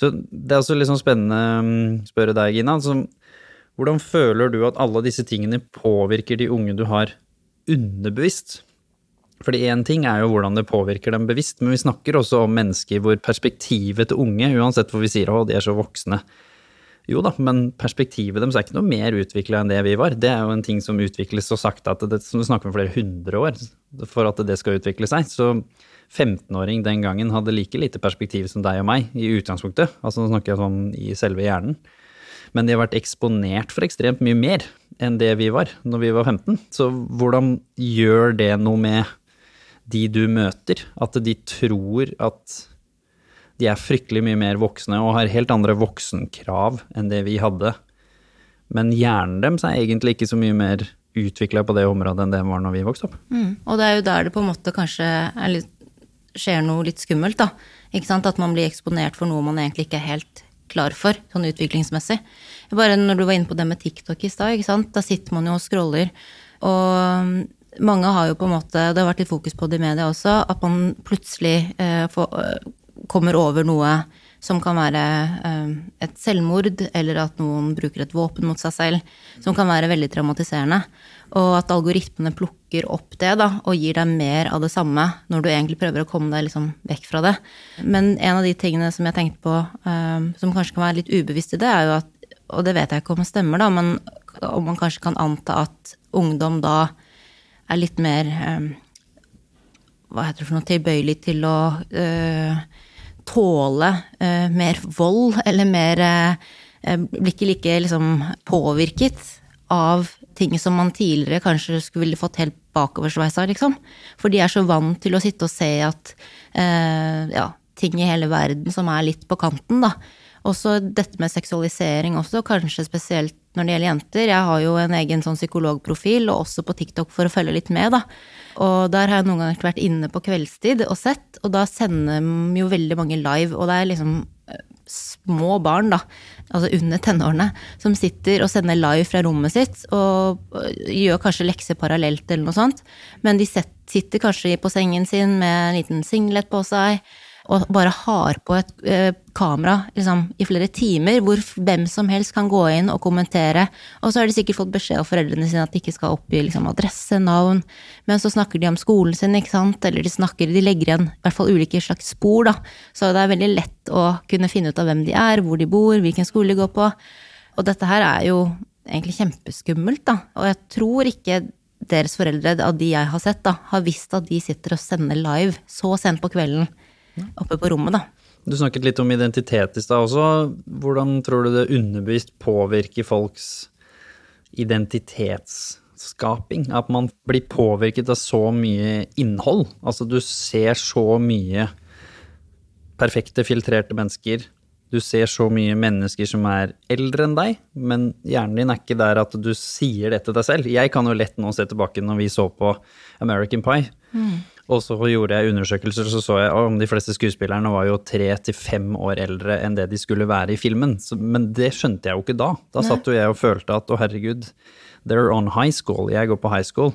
Så det er også sånn spennende å spørre deg, Gina. Altså, hvordan føler du at alle disse tingene påvirker de unge du har underbevisst? Fordi én ting er jo hvordan det påvirker dem bevisst, men vi snakker også om mennesker hvor perspektivet til unge, uansett hvor vi sier å, de er så voksne, jo da, men perspektivet deres er ikke noe mer utvikla enn det vi var. Det er jo en ting som utvikles så sakte at det, som du snakker om flere hundre år for at det skal utvikle seg. Så 15-åring den gangen hadde like lite perspektiv som deg og meg i utgangspunktet. Altså nå snakker jeg sånn i selve hjernen. Men de har vært eksponert for ekstremt mye mer enn det vi var når vi var 15. Så hvordan gjør det noe med de du møter? At de tror at de er fryktelig mye mer voksne og har helt andre voksenkrav enn det vi hadde. Men hjernen deres er egentlig ikke så mye mer utvikla på det området enn det var når vi vokste opp. Mm. Og det er jo der det på en måte kanskje litt, skjer noe litt skummelt, da. Ikke sant? At man blir eksponert for noe man egentlig ikke er helt klar for, sånn utviklingsmessig. Bare når du var inne på det med TikTok i stad. Da sitter man jo og scroller. Og mange har jo på en måte, det har vært litt fokus på det i media også, at man plutselig eh, får, kommer over noe som kan være eh, et selvmord, eller at noen bruker et våpen mot seg selv, som kan være veldig traumatiserende. Og at algoritmene plukker opp det da, og gir deg mer av det samme når du egentlig prøver å komme deg liksom vekk fra det. Men en av de tingene som jeg tenkte på, eh, som kanskje kan være litt ubevisst i det, er jo at Og det vet jeg ikke om det stemmer, da, men om man kanskje kan anta at ungdom da er litt mer um, Hva heter det for noe tilbøyelig til å uh, tåle uh, mer vold, eller mer uh, Blir ikke like liksom påvirket av ting som man tidligere kanskje skulle fått helt bakoversveisa, liksom. For de er så vant til å sitte og se at ja, ting i hele verden som er litt på kanten, da. Også dette med seksualisering også, kanskje spesielt når det gjelder jenter. Jeg har jo en egen sånn psykologprofil, og også på TikTok for å følge litt med, da. Og der har jeg noen ganger vært inne på kveldstid og sett, og da sender de jo veldig mange live, og det er liksom små barn, da, altså under tenårene, som sitter og sender live fra rommet sitt og gjør kanskje lekser parallelt eller noe sånt, men de sitter kanskje på sengen sin med en liten singlet på seg og bare har på et eh, kamera liksom, i flere timer, hvor hvem som helst kan gå inn og kommentere. Og så har de sikkert fått beskjed av foreldrene sine at de ikke skal oppgi liksom, adresse, navn. Men så snakker de om skolen sin, ikke sant. Eller de snakker, de legger igjen i hvert fall ulike slags spor, da. Så det er veldig lett å kunne finne ut av hvem de er, hvor de bor, hvilken skole de går på. Og dette her er jo egentlig kjempeskummelt, da. Og jeg tror ikke deres foreldre, av de jeg har sett, da, har visst at de sitter og sender live så sent på kvelden oppe på rommet, da. Du snakket litt om identitet i stad også. Hvordan tror du det underbevisst påvirker folks identitetsskaping? At man blir påvirket av så mye innhold. Altså, du ser så mye perfekte, filtrerte mennesker. Du ser så mye mennesker som er eldre enn deg, men hjernen din er ikke der at du sier det til deg selv. Jeg kan jo lett nå se tilbake når vi så på American Pie. Mm. Og så gjorde jeg undersøkelser, så så jeg om de fleste skuespillerne var jo tre til fem år eldre enn det de skulle være i filmen. Så, men det skjønte jeg jo ikke da. Da Nei. satt jo jeg og følte at å herregud, they're on high school. Jeg går på high school.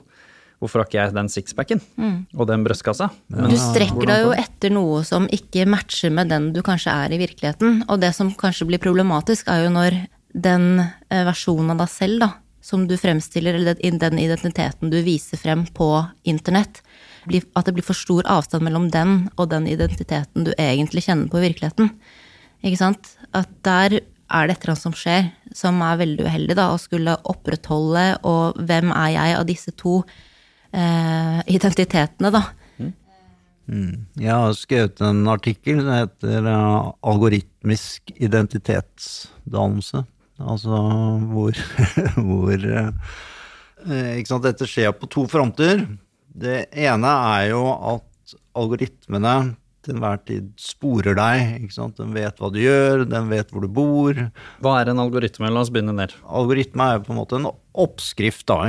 Hvorfor har ikke jeg den sixpacken mm. og den brystkassa? Men, du strekker deg jo etter noe som ikke matcher med den du kanskje er i virkeligheten. Og det som kanskje blir problematisk, er jo når den eh, versjonen av deg selv, da, som du fremstiller, eller den identiteten du viser frem på internett, at det blir for stor avstand mellom den og den identiteten du egentlig kjenner på i virkeligheten. Ikke sant? At der er det et eller annet som skjer, som er veldig uheldig, da, å skulle opprettholde og hvem er jeg av disse to eh, identitetene, da. Mm. Jeg har skrevet en artikkel som heter uh, 'Algoritmisk identitetsdannelse'. Altså hvor, [laughs] hvor uh, Ikke sant, dette skjer på to fronter. Det ene er jo at algoritmene til enhver tid sporer deg. Den vet hva du gjør, den vet hvor du bor. Hva er en algoritme? La oss begynne der. Algoritme er på en måte en oppskrift. da?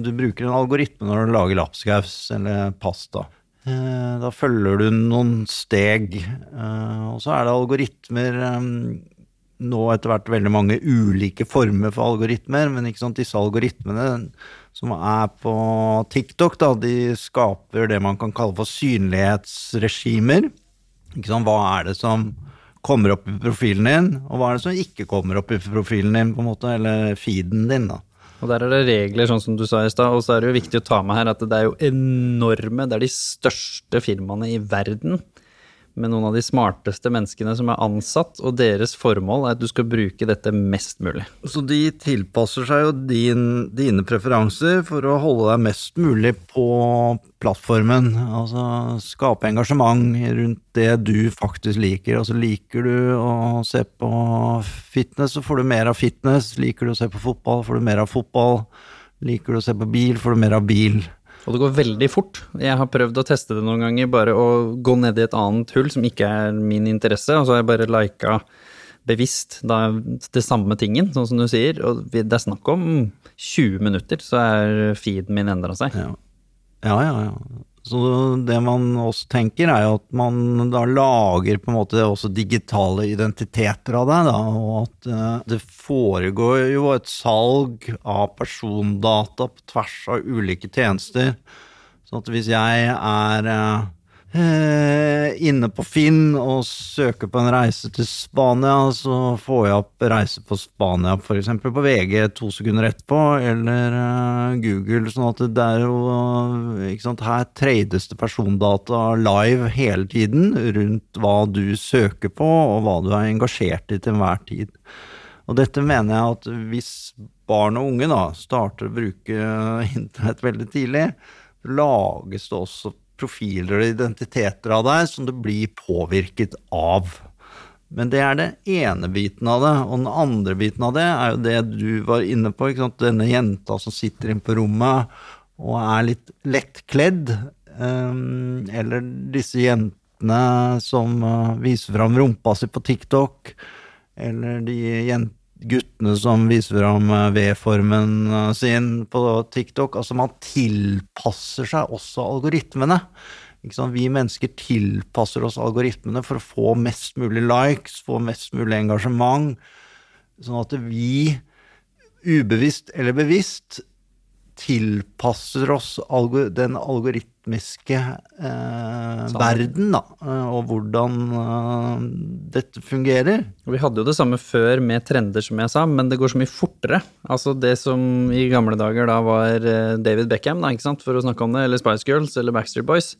Du bruker en algoritme når du lager lapskaus eller pasta. Eh, da følger du noen steg. Eh, og så er det algoritmer eh, nå etter hvert veldig mange ulike former for algoritmer, men disse algoritmene som er på TikTok, da, de skaper det man kan kalle for synlighetsregimer. Sant, hva er det som kommer opp i profilen din, og hva er det som ikke kommer opp i profilen din, på en måte, eller feeden din, da. Og der er det regler, sånn som du sa i stad. Og så er det jo viktig å ta med her at det er jo enorme Det er de største firmaene i verden med noen av de smarteste menneskene som er ansatt, og deres formål er at du skal bruke dette mest mulig. Så de tilpasser seg jo din, dine preferanser for å holde deg mest mulig på plattformen. Altså skape engasjement rundt det du faktisk liker. Altså liker du å se på fitness, så får du mer av fitness. Liker du å se på fotball, får du mer av fotball. Liker du å se på bil, får du mer av bil. Og det går veldig fort. Jeg har prøvd å teste det noen ganger, bare å gå ned i et annet hull som ikke er min interesse, og så har jeg bare lika bevisst da, det samme tingen, sånn som du sier. Og det er snakk om 20 minutter, så er feeden min endra seg. Ja. ja, ja, ja. Så det man også tenker, er jo at man da lager på en måte også digitale identiteter av deg, da, og at uh, det foregår jo et salg av persondata på tvers av ulike tjenester. Så at hvis jeg er uh, Eh, inne på Finn og søker på en reise til Spania, så får jeg opp reise på Spania f.eks. på VG to sekunder etterpå, eller eh, Google. sånn at det er jo ikke sant, Her trades det persondata live hele tiden rundt hva du søker på, og hva du er engasjert i til enhver tid. Og dette mener jeg at hvis barn og unge da starter å bruke [laughs] internett veldig tidlig, lages det også profiler og identiteter av deg som du blir påvirket av. Men det er det ene biten av det. Og den andre biten av det er jo det du var inne på. Denne jenta som sitter inne på rommet og er litt lettkledd. Um, eller disse jentene som uh, viser fram rumpa si på TikTok. Eller de jentene guttene som viser fram eh, V-formen eh, sin på TikTok. Altså, man tilpasser seg også algoritmene. Vi mennesker tilpasser oss algoritmene for å få mest mulig likes, få mest mulig engasjement. Sånn at vi, ubevisst eller bevisst, tilpasser oss den algoritmiske eh, verden, da, eh, og hvordan eh, dette fungerer. Vi hadde jo det samme før med trender, som jeg sa, men det går så mye fortere. Altså det som i gamle dager da var eh, David Beckham, da, ikke sant, for å snakke om det, eller Spice Girls eller Backstreet Boys,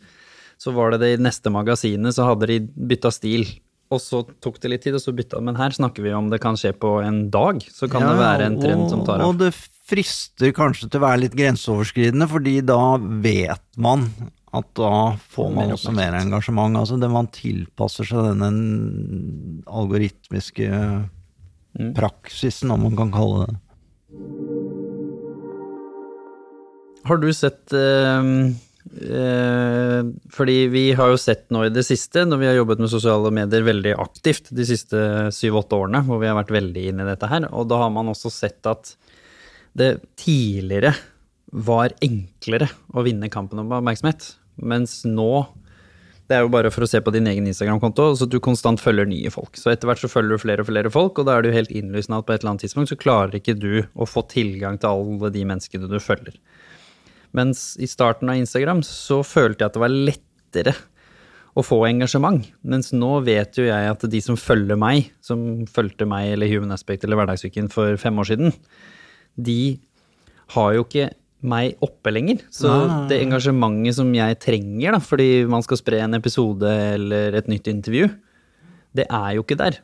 så var det det i neste magasinet, så hadde de bytta stil. Og så tok det litt tid, og så bytta Men her snakker vi om det kan skje på en dag. Så kan ja, det være en trend og, som tar av. Og det frister kanskje til å være litt grenseoverskridende, fordi da vet man at da får man også mer engasjement. Altså det man tilpasser seg denne algoritmiske mm. praksisen, om man kan kalle det. Har du sett eh, eh, Fordi vi har jo sett nå i det siste, når vi har jobbet med sosiale medier veldig aktivt de siste syv-åtte årene, hvor vi har vært veldig inne i dette her, og da har man også sett at det tidligere var enklere å vinne kampen om oppmerksomhet, mens nå det er jo bare for å se på din egen Instagram-konto, så du konstant følger nye folk. Så etter hvert så følger du flere og flere folk, og da er det jo helt innlysende at på et eller annet tidspunkt så klarer ikke du å få tilgang til alle de menneskene du følger. Mens i starten av Instagram så følte jeg at det var lettere å få engasjement. Mens nå vet jo jeg at de som følger meg, som fulgte meg eller Human Aspect eller Hverdagssyken for fem år siden, de har jo ikke meg oppe lenger. Så ah. det engasjementet som jeg trenger da, fordi man skal spre en episode eller et nytt intervju, det er jo ikke der.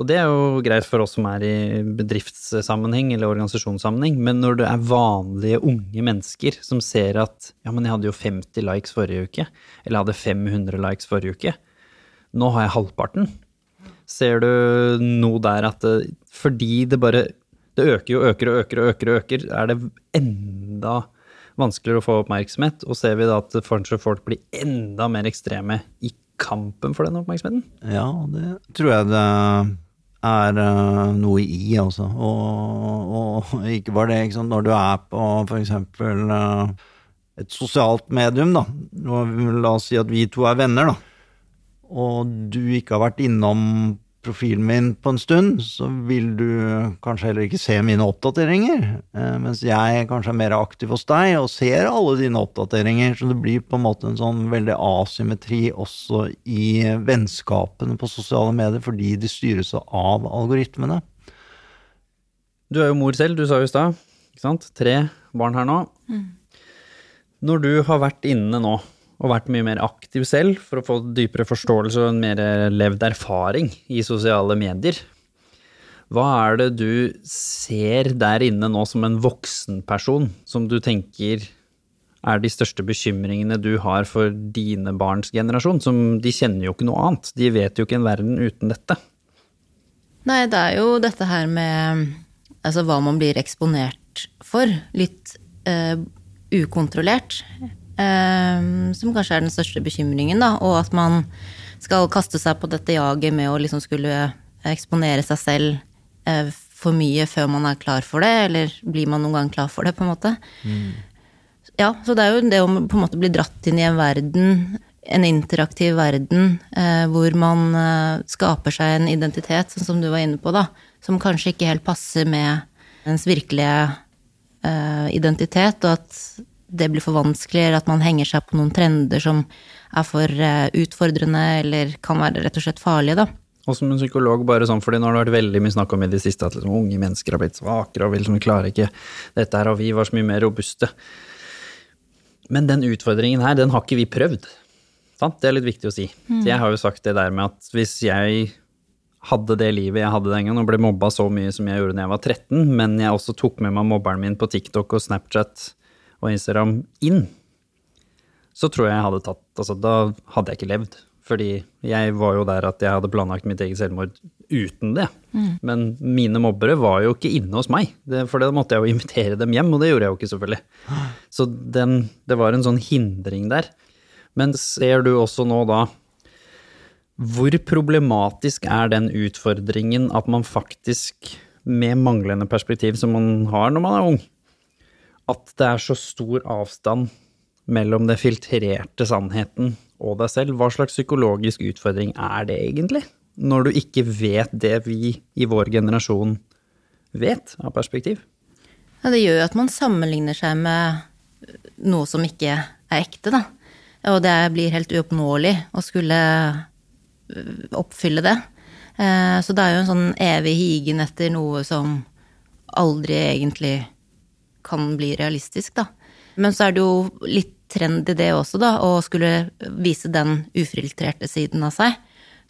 Og det er jo greit for oss som er i bedriftssammenheng eller organisasjonssammenheng, men når det er vanlige unge mennesker som ser at ja, men jeg hadde jo 50 likes forrige uke, eller jeg hadde 500 likes forrige uke, nå har jeg halvparten. Ser du noe der at fordi det bare det øker jo, øker og øker og øker, og øker, er det enda vanskeligere å få oppmerksomhet. Og ser vi da at folk blir enda mer ekstreme i kampen for den oppmerksomheten? Ja, det tror jeg det er uh, noe i, altså. Og, og, ikke bare det, ikke sant. Når du er på f.eks. Eh, et sosialt medium, da. La oss si at vi to er venner, da. Og du ikke har vært innom profilen min på en stund, så vil du kanskje heller ikke se mine oppdateringer. Eh, mens jeg kanskje er mer aktiv hos deg og ser alle dine oppdateringer. Så det blir på en måte en sånn veldig asymmetri også i vennskapene på sosiale medier, fordi de styres av algoritmene. Du er jo mor selv, du sa jo i stad. Tre barn her nå. Når du har vært inne nå, og vært mye mer aktiv selv for å få dypere forståelse og en mer levd erfaring i sosiale medier, hva er det du ser der inne nå som en voksen person, som du tenker er de største bekymringene du har for dine barns generasjon? Som de kjenner jo ikke noe annet, de vet jo ikke en verden uten dette. Nei, det er jo dette her med altså, hva man blir eksponert for. Litt eh, ukontrollert. Eh, som kanskje er den største bekymringen, da. Og at man skal kaste seg på dette jaget med å liksom skulle eksponere seg selv eh, for mye før man er klar for det, eller blir man noen gang klar for det, på en måte. Ja, så det er jo det å på en måte bli dratt inn i en verden, en interaktiv verden, eh, hvor man eh, skaper seg en identitet, sånn som du var inne på, da, som kanskje ikke helt passer med ens virkelige identitet, og at det blir for vanskelig, eller at man henger seg på noen trender som er for eh, utfordrende, eller kan være rett og slett farlige, da. Og som en psykolog, bare sånn, fordi nå har det vært veldig mye snakk om i det siste at liksom, unge mennesker har blitt svakere og vil liksom, klarer ikke dette her, og vi var så mye mer robuste. Men den utfordringen her, den har ikke vi prøvd. Sant? Det er litt viktig å si. Mm. Jeg har jo sagt det der med at hvis jeg hadde det livet jeg hadde den gangen, og ble mobba så mye som jeg gjorde da jeg var 13, men jeg også tok med meg mobberen min på TikTok og Snapchat og Instagram inn, så tror jeg jeg hadde tatt Altså, da hadde jeg ikke levd. Fordi jeg var jo der at jeg hadde planlagt mitt eget selvmord uten det. Men mine mobbere var jo ikke inne hos meg, det, for da måtte jeg jo invitere dem hjem, og det gjorde jeg jo ikke, selvfølgelig. Så den, det var en sånn hindring der. Men ser du også nå da hvor problematisk er den utfordringen at man faktisk, med manglende perspektiv som man har når man er ung, at det er så stor avstand mellom det filtrerte sannheten og deg selv? Hva slags psykologisk utfordring er det egentlig? Når du ikke vet det vi i vår generasjon vet av perspektiv? Ja, det gjør jo at man sammenligner seg med noe som ikke er ekte, da. Og det blir helt uoppnåelig å skulle øh, oppfylle det. Eh, Så det er jo en sånn evig higen etter noe som aldri egentlig kan bli realistisk, da. Men så er det jo litt trend i det også, da, å skulle vise den ufiltrerte siden av seg.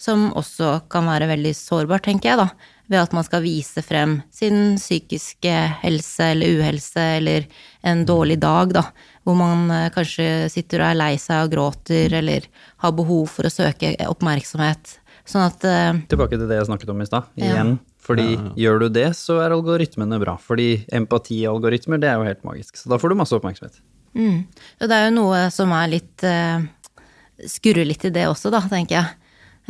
Som også kan være veldig sårbar, tenker jeg, da. Ved at man skal vise frem sin psykiske helse eller uhelse eller en dårlig dag, da. Hvor man eh, kanskje sitter og er lei seg og gråter eller har behov for å søke oppmerksomhet. Sånn at eh, Tilbake til det jeg snakket om i stad, Ja. Fordi gjør du det, så er algoritmene bra. Fordi empatialgoritmer, det er jo helt magisk. Så da får du masse oppmerksomhet. Mm. Og det er jo noe som er litt uh, Skurrer litt i det også, da, tenker jeg.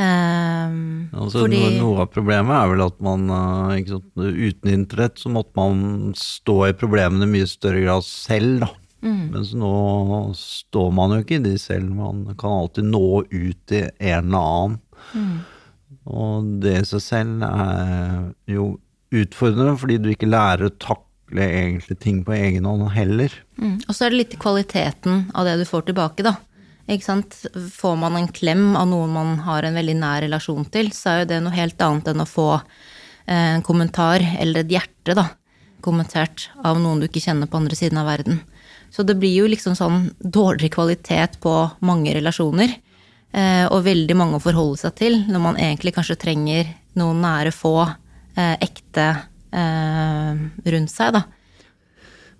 Um, Altså, fordi noe, noe av problemet er vel at man eh, ikke sant, uten internett så måtte man stå i problemene i mye større grad selv, da. Mens nå står man jo ikke i de selv, man kan alltid nå ut til en eller annen. Og det i seg selv er jo utfordrende, fordi du ikke lærer å takle egentlig ting på egen hånd heller. Mm. Og så er det litt kvaliteten av det du får tilbake, da. Ikke sant? Får man en klem av noen man har en veldig nær relasjon til, så er jo det noe helt annet enn å få eh, en kommentar eller et hjerte, da. Kommentert av noen du ikke kjenner på andre siden av verden. Så det blir jo liksom sånn dårligere kvalitet på mange relasjoner. Eh, og veldig mange å forholde seg til, når man egentlig kanskje trenger noen nære få, eh, ekte eh, rundt seg, da.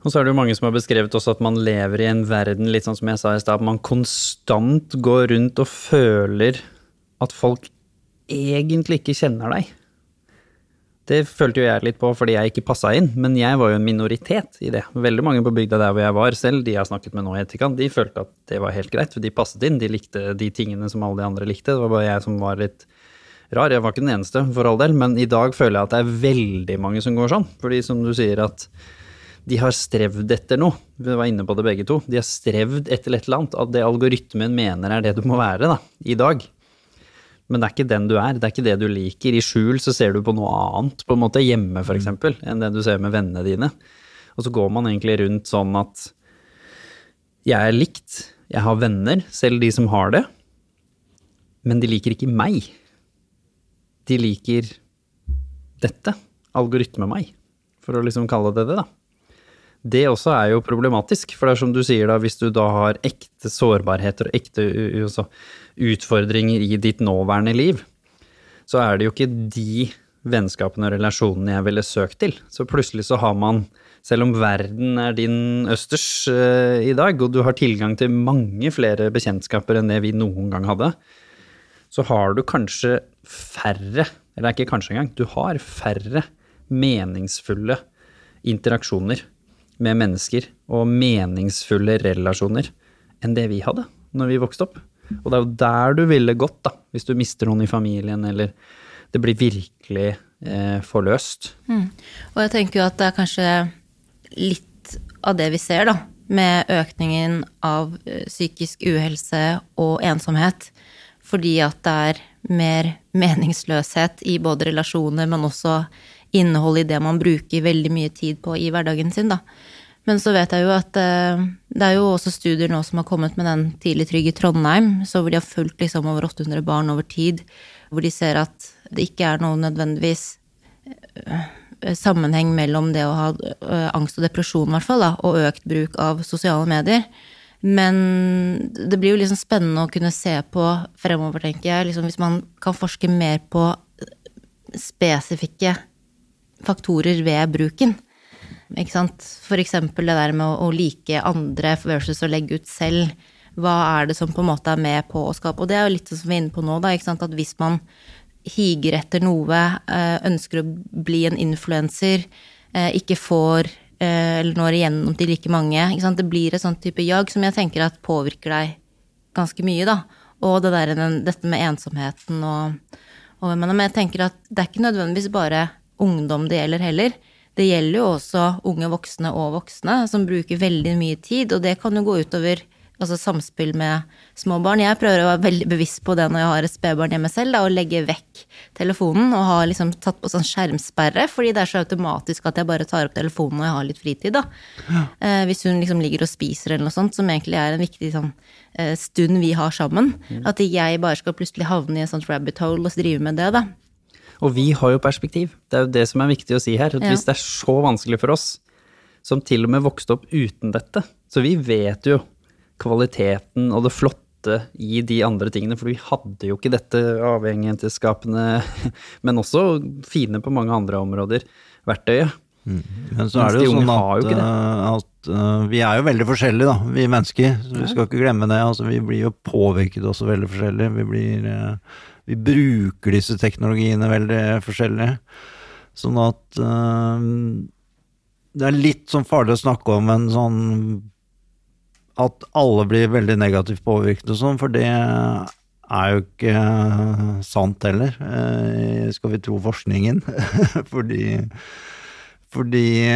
Og så er det jo mange som har beskrevet også at man lever i en verden, litt sånn som jeg sa i stad, at man konstant går rundt og føler at folk egentlig ikke kjenner deg. Det følte jo jeg litt på fordi jeg ikke passa inn, men jeg var jo en minoritet i det. Veldig mange på bygda der hvor jeg var selv, de jeg har snakket med nå i etterkant, de følte at det var helt greit, for de passet inn. De likte de tingene som alle de andre likte. Det var bare jeg som var litt rar. Jeg var ikke den eneste, for all del, men i dag føler jeg at det er veldig mange som går sånn. Fordi som du sier at de har strevd etter noe. Vi var inne på det begge to. De har strevd etter et eller annet. At det algoritmen mener er det du må være da, i dag. Men det er ikke den du er, det er ikke det du liker. I skjul så ser du på noe annet, på en måte hjemme f.eks., enn det du ser med vennene dine. Og så går man egentlig rundt sånn at jeg er likt, jeg har venner, selv de som har det, men de liker ikke meg. De liker dette, algoritme meg, for å liksom kalle det det, da. Det også er jo problematisk, for det er som du sier da, hvis du da har ekte sårbarheter og ekte altså, utfordringer i ditt nåværende liv, så er det jo ikke de vennskapene og relasjonene jeg ville søkt til. Så plutselig så har man, selv om verden er din østers uh, i dag, og du har tilgang til mange flere bekjentskaper enn det vi noen gang hadde, så har du kanskje færre, eller er ikke kanskje engang, du har færre meningsfulle interaksjoner med mennesker og meningsfulle relasjoner enn det vi hadde når vi vokste opp. Og det er jo der du ville gått, da, hvis du mister noen i familien, eller det blir virkelig eh, forløst. Og jeg tenker jo at det er kanskje litt av det vi ser, da. Med økningen av eh, psykisk uhelse og ensomhet. Fordi at det er mer meningsløshet i både relasjoner, men også innhold i det man bruker veldig mye tid på i hverdagen sin, da. Men så vet jeg jo at eh, det er jo også studier nå som har kommet med den Tidlig trygg i Trondheim, så hvor de har fulgt liksom over 800 barn over tid, hvor de ser at det ikke er noe nødvendigvis eh, sammenheng mellom det å ha eh, angst og depresjon, i hvert fall, da, og økt bruk av sosiale medier. Men det blir jo liksom spennende å kunne se på fremover, tenker jeg, liksom hvis man kan forske mer på spesifikke faktorer ved bruken. Ikke sant? Eksempel det der med å, å like andre versus å legge ut selv. Hva er det som på en måte er med på å skape Og det er jo litt som vi er inne på nå, da, ikke sant? at hvis man higer etter noe, eh, ønsker å bli en influenser, eh, ikke får eh, eller når igjennom til like mange. Det blir et sånt type jag som jeg tenker at påvirker deg ganske mye, da. Og det der, dette med ensomheten og, og. Men jeg tenker at det er ikke nødvendigvis bare ungdom det gjelder heller. Det gjelder jo også unge voksne og voksne som bruker veldig mye tid, og det kan jo gå utover altså samspill med små barn. Jeg prøver å være veldig bevisst på det når jeg har et spedbarn hjemme selv, da, å legge vekk telefonen og har liksom tatt på sånn skjermsperre, fordi det er så automatisk at jeg bare tar opp telefonen når jeg har litt fritid, da. Eh, hvis hun liksom ligger og spiser eller noe sånt, som egentlig er en viktig sånn eh, stund vi har sammen. At jeg bare skal plutselig havne i en sånn rabbit hole og drive med det, da. Og vi har jo perspektiv. Det er jo det som er viktig å si her. At Ja. Hvis det er så vanskelig for oss, som til og med vokste opp uten dette, så vi vet jo kvaliteten og det flotte i de andre tingene, for vi hadde jo ikke dette avhengighetsskapende, [laughs] men også fine på mange andre områder, verktøyet. Men så er det jo sånn jo at, eh, at eh, vi er jo veldig forskjellige, da, vi mennesker. Så vi skal ikke glemme det. Altså, vi blir jo påvirket også veldig forskjellig. Vi, blir, eh, vi bruker disse teknologiene veldig forskjellig. Sånn at eh, det er litt sånn farlig å snakke om en sånn At alle blir veldig negativt påvirket og sånn, for det er jo ikke sant heller, eh, skal vi tro forskningen. [laughs] Fordi fordi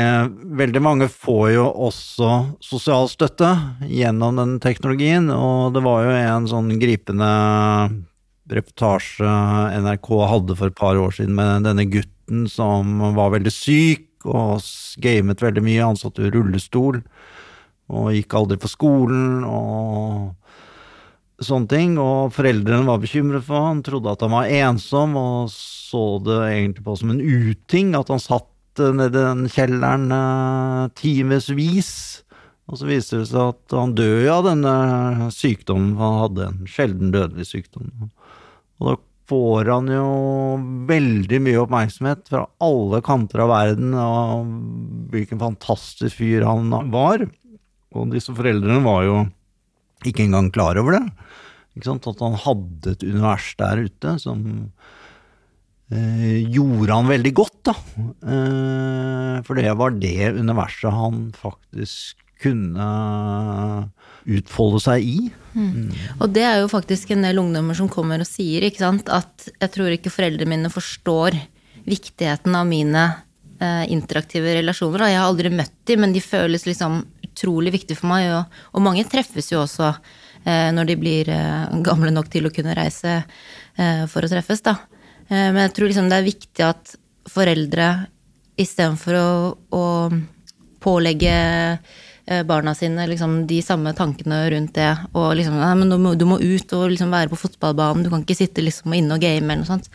veldig mange får jo også sosial støtte gjennom den teknologien, og det var jo en sånn gripende reportasje NRK hadde for et par år siden med denne gutten som var veldig syk og gamet veldig mye, han satt i rullestol og gikk aldri på skolen og sånne ting, og foreldrene var bekymret for han, trodde at han var ensom, og så det egentlig på som en uting at han satt eh, nede i den kjelleren uh, timevis. Og så viste det seg at han døde av denne sykdommen, han hadde en sjelden dødelig sykdom. Og da får han jo veldig mye oppmerksomhet fra alle kanter av verden, og hvilken fantastisk fyr han var. Og disse foreldrene var jo ikke engang klar over det. At han hadde et univers der ute som eh, gjorde han veldig godt, da. Eh, for det var det universet han faktisk kunne utfolde seg i. Og det er jo faktisk en del ungdommer som kommer og sier ikke sant, at jeg tror ikke foreldrene mine forstår viktigheten av mine eh, interaktive relasjoner. Jeg har aldri møtt dem, men de føles liksom utrolig viktige for meg. Og, og mange treffes jo også eh, når de blir eh, gamle nok til å kunne reise eh, for å treffes, da. Eh, men jeg tror liksom det er viktig at foreldre istedenfor å, å pålegge barna sine liksom, de samme tankene rundt det. Og liksom, nei, men du må, du må ut og liksom være på fotballbanen, du kan ikke sitte liksom inne og game eller noe sånt.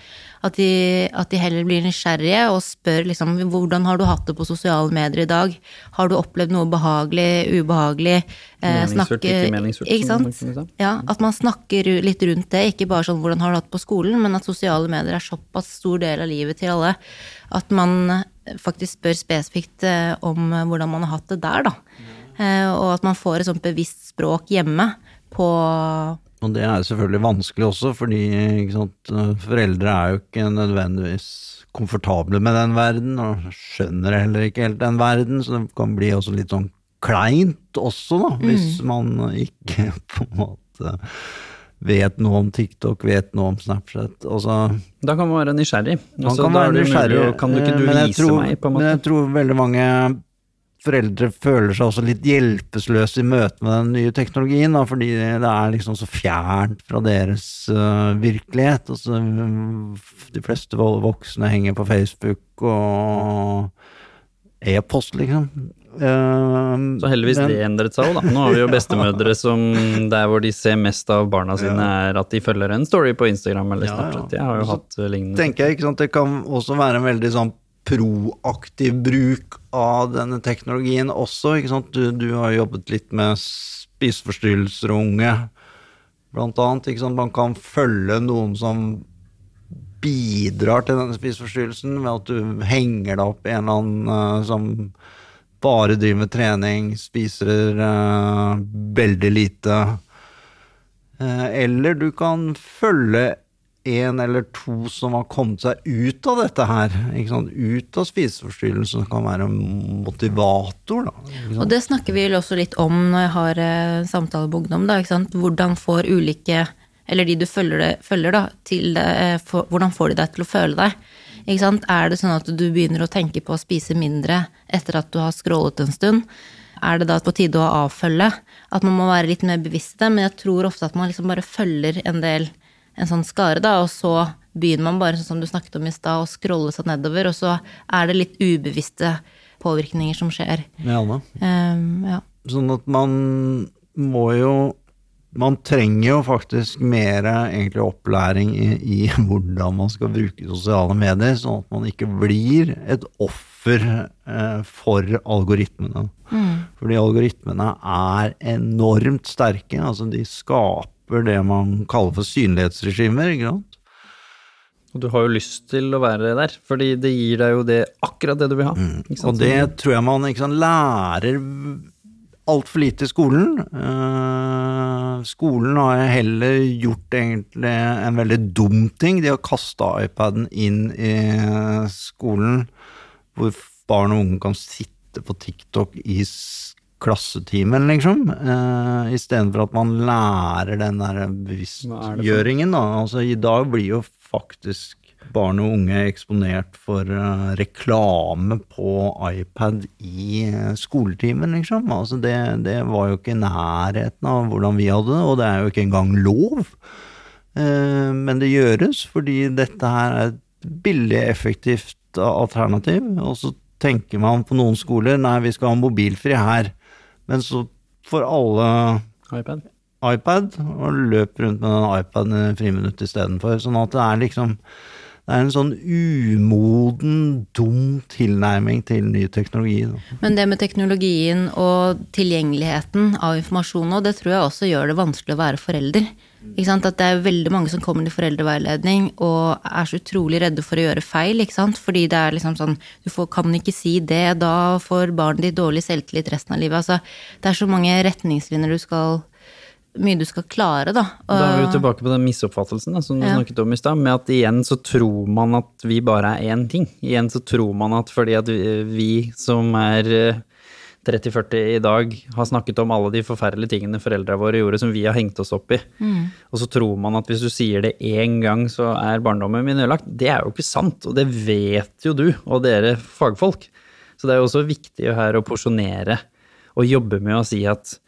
At de, at de heller blir nysgjerrige og spør liksom hvordan har du hatt det på sosiale medier i dag? Har du opplevd noe behagelig, ubehagelig? Eh, Meningsfullt, ikke meningsfullt, Ikke sant? Ja, at man snakker litt rundt det, ikke bare sånn hvordan har du hatt det på skolen, men at sosiale medier er såpass stor del av livet til alle at man eh, faktisk spør spesifikt eh, om eh, hvordan man har hatt det der, da. Eh, Og at man får et sånt bevisst språk hjemme på Og det er selvfølgelig vanskelig også, fordi ikke sant, foreldre er jo ikke nødvendigvis komfortable med den verden, og skjønner heller ikke helt den verden, så det kan bli også litt sånn kleint også, da, hvis man ikke [laughs] på en måte vet noe om TikTok, vet noe om Snapchat. Altså, Da kan man være nysgjerrig. man Altså, kan da være nysgjerrig, mulig, Kan du ikke eh, du vise tror, meg, på en Men måte? jeg tror veldig mange foreldre føler seg også litt hjelpeløse i møte med den nye teknologien, da, fordi det er liksom så fjernt fra deres uh, virkelighet. Altså, de fleste voksne henger på Facebook og e-post, liksom. Uh, Så heldigvis men- det endret seg òg, da. Nå har vi jo bestemødre som der hvor de ser mest av barna sine, er at de følger en story på Instagram eller Ja, ja. Snapchat. Jeg har jo Så hatt lignende. tenker jeg ikke sant, det kan også være en veldig sånn proaktiv bruk av denne teknologien også, ikke sant. Du, du har jobbet litt med spiseforstyrrelser og unge, blant annet, ikke sant. Man kan følge noen som bidrar til denne spiseforstyrrelsen ved at du henger deg opp i en eller annen uh, som bare driver med trening, spiser uh, veldig lite. Uh, eller du kan følge en eller to som har kommet seg ut av dette her. Ut av spiseforstyrrelsen, som kan være en motivator. Da. Og det snakker vi også litt om når jeg har eh, samtaler med ungdom. Da? Hvordan får ulike, eller de du følger, følger da, det, eh, for, hvordan får de deg til å føle deg? Er det sånn at du begynner å tenke på å spise mindre etter at du har scrollet en stund? Er det da på tide å avfølge? At man må være litt mer bevisst i det. Men jeg tror ofte at man liksom bare følger en del, en sånn skare, da, og så begynner man bare, sånn som du snakket om i stad, å scrolle seg nedover, og så er det litt ubevisste påvirkninger som skjer. Ja, da. Ehm, ja. Sånn at man må jo Man trenger jo faktisk mer egentlig opplæring i, i [laughs] hvordan man skal bruke sosiale medier, sånn at man ikke blir et offer eh, for algoritmene. Fordi algoritmene er enormt sterke. Altså de skaper det man kaller for synlighetsregimer. ikke sant? Og du har jo lyst til å være der, fordi det gir deg jo det, akkurat det du vil ha. sant? Og det tror jeg man sant, lærer altfor lite i skolen. Uh, skolen har heller gjort egentlig en veldig dum ting. De har kasta iPaden inn i skolen, hvor barn og unge kan sitte på TikTok i klassetimen, liksom. Uh, Istedenfor at man lærer den der bevisstgjøringen, da. Altså, i dag blir jo faktisk barn og unge eksponert for uh, reklame på iPad i uh, skoletimen, liksom. Altså det, det var jo ikke i nærheten av hvordan vi hadde det, og det er jo ikke engang lov. Uh, men det gjøres fordi dette her er et billig, effektivt alternativ. Og så tenker man på noen skoler nei, vi skal ha mobilfri her. Men så får alle iPad. iPad og løper rundt med den iPaden i friminuttet istedenfor. Sånn at det er liksom det er en sånn umoden, dum tilnærming til ny teknologi. Men det med teknologien og tilgjengeligheten av informasjon nå, det tror jeg også gjør det vanskelig å være forelder. Ikke sant? At det er veldig mange som kommer til foreldreveiledning og er så utrolig redde for å gjøre feil. Ikke sant? Fordi det er liksom sånn Du får, kan ikke si det, da får barnet ditt dårlig selvtillit resten av livet. Altså, det er så mange retningslinjer du skal Mye du skal klare, da. Da er vi jo tilbake på den misoppfattelsen da, som du Ja. snakket om i stad, med at igjen så tror man at vi bare er én ting. Igjen så tror man at fordi at vi, vi som er eh, 30-40 i dag, har snakket om alle de forferdelige tingene foreldra våre gjorde som vi har hengt oss opp i, og så tror man at hvis du sier det én gang, så er barndommen min ødelagt. Det er jo ikke sant, og det vet jo du og dere fagfolk. Så det er jo også viktig her å porsjonere og jobbe med å si at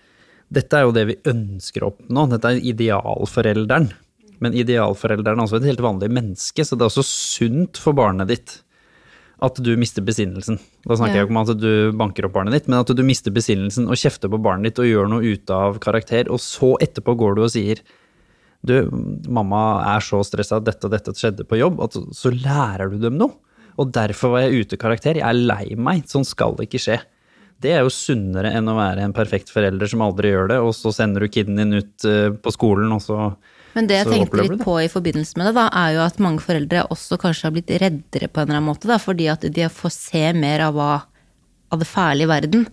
Dette er jo det vi ønsker å oppnå, dette er idealforelderen. Men idealforelderen er også et helt vanlig menneske, så det er også sunt for barnet ditt at du mister besinnelsen. Da snakker Ja. jeg ikke om at du banker opp barnet ditt, men at du mister besinnelsen og kjefter på barnet ditt og gjør noe ute av karakter, og så etterpå går du og sier du, mamma er så stressa at dette og dette skjedde på jobb, at så lærer du dem noe. Og derfor var jeg ute karakter. Jeg er lei meg. Sånn skal det ikke skje. Det er jo sunnere enn å være en perfekt forelder som aldri gjør det, og så sender du kiden din ut eh, på skolen, og så Men det jeg Så tenkte litt på i forbindelse med det, da, er jo at mange foreldre også kanskje har blitt reddere på en eller annen måte, da, fordi at de får se mer av hva av det fæle i verden.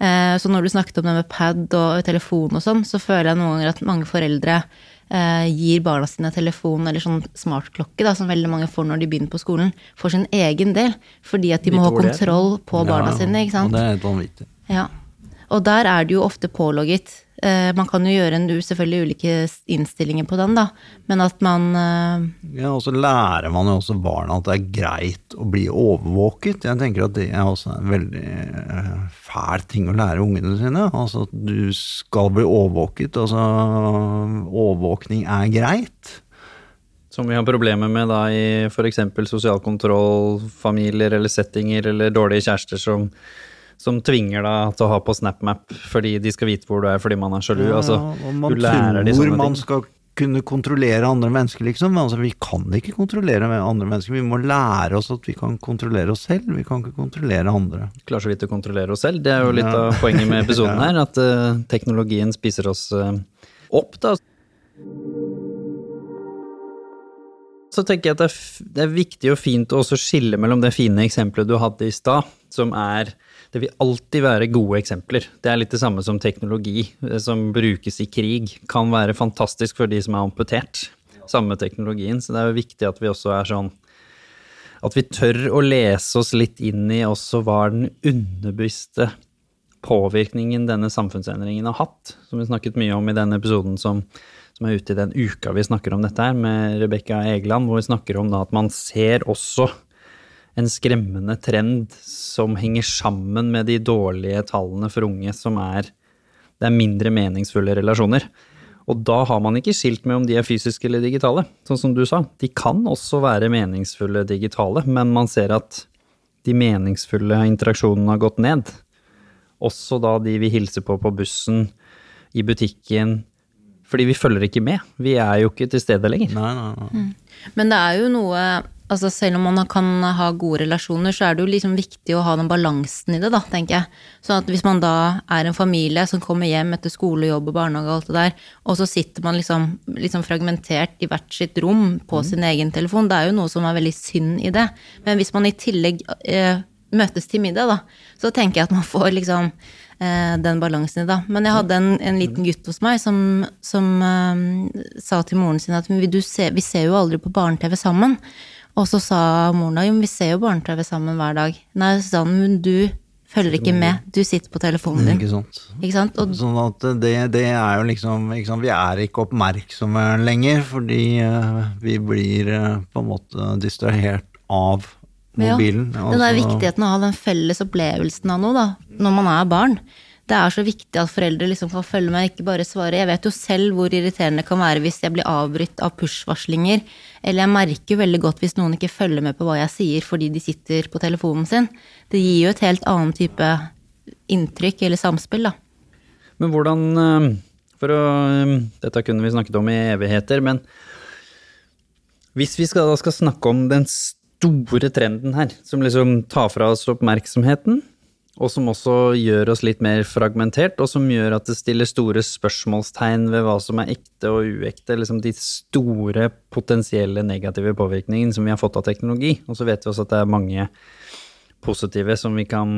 Eh, så når du snakket om det med pad og telefon og sånn, så føler jeg noen ganger at mange foreldre eh, gir barna sine telefon eller sånn smartklokke, da, som veldig mange får når de begynner på skolen, for sin egen del. Fordi at de må ha det kontroll på barna Ja, sine, ikke sant. Og det er vanvittig. Ja. Og der er det jo ofte pålogget. Eh, man kan jo gjøre en, selvfølgelig ulike innstillinger på den, da, men at man eh, Ja, og så lærer man jo også barna at det er greit å bli overvåket. Jeg tenker at det er også en veldig eh, fæl ting å lære ungene sine. Altså at du skal bli overvåket. Altså overvåkning er greit. Som vi har problemer med da i f.eks. sosial kontroll, familier eller settinger eller dårlige kjærester som, som tvinger deg til å ha på SnapMap fordi de skal vite hvor du er fordi man er sjalu. altså, Ja, og man du lærer de sånne man ting. skal kunne kontrollere andre mennesker, liksom. Men altså, vi kan ikke kontrollere andre mennesker. Vi må lære oss at vi kan kontrollere oss selv. Vi kan ikke kontrollere andre. Klarer så vidt å kontrollere oss selv. Det er jo litt Ja. av poenget med episoden [laughs] her, at uh, teknologien spiser oss uh, opp, da. Så tenker jeg at det er, det er viktig og fint å også skille mellom det fine eksempelet du hadde i stad, som er Det vil alltid være gode eksempler. Det er litt det samme som teknologi eh, som brukes i krig. Kan være fantastisk for de som er amputert. Samme teknologien. Så det er jo viktig at vi også er sånn at vi tør å lese oss litt inn i også hva den underbevisste påvirkningen denne samfunnsendringen har hatt, som vi snakket mye om i den episoden som, som er ute i den uka vi snakker om dette her, med Rebekka Egeland, hvor vi snakker om da at man ser også en skremmende trend som henger sammen med de dårlige tallene for unge, som er det er mindre meningsfulle relasjoner. Og da har man ikke skilt med om de er fysiske eller digitale. Sånn som du sa, de kan også være meningsfulle digitale, men man ser at de meningsfulle interaksjonene har gått ned. Også da de vi hilser på på bussen, i butikken. Fordi vi følger ikke med. Vi er jo ikke til stede lenger. Nei, nei, nei. Men det er jo noe altså Selv om man kan ha gode relasjoner, så er det jo liksom viktig å ha den balansen i det, da, tenker jeg. Sånn at hvis man da er en familie som kommer hjem etter skole, jobb og barnehage og alt det der, og så sitter man liksom, liksom fragmentert i hvert sitt rom på sin egen telefon, det er jo noe som er veldig synd i det. Men hvis man i tillegg eh, møtes til middag, da, så tenker jeg at man får liksom eh, den balansen i det. Men jeg hadde en, en liten gutt hos meg som, som eh, sa til moren sin at vi, du ser, vi ser jo aldri på barne-TV sammen. Og så sa moren da jo, vi ser jo barne-TV sammen hver dag. Nei, Susanne, men du følger ikke med, du sitter på telefonen din. Ikke sant. Ikke sant? Og Sånn at det, det er jo liksom? Vi er ikke oppmerksomme lenger, fordi eh, vi blir eh, på en måte distrahert av mobilen. Ja, den der Altså- viktigheten av å ha den felles opplevelsen av noe, da, når man er barn. Det er så viktig at foreldre liksom kan følge med, ikke bare svare. Jeg vet jo selv hvor irriterende det kan være hvis jeg blir avbrutt av push-varslinger. Eller jeg merker veldig godt hvis noen ikke følger med på hva jeg sier fordi de sitter på telefonen sin. Det gir jo et helt annen type inntrykk eller samspill, da. Men hvordan eh, For å eh, Dette kunne vi snakket om i evigheter, men hvis vi skal, da skal snakke om den store trenden her, som liksom tar fra oss oppmerksomheten, og som også gjør oss litt mer fragmentert, og som gjør at det stiller store spørsmålstegn ved hva som er ekte og uekte, liksom de store potensielle negative påvirkningene som vi har fått av teknologi. Og så vet vi også at det er mange positive som vi kan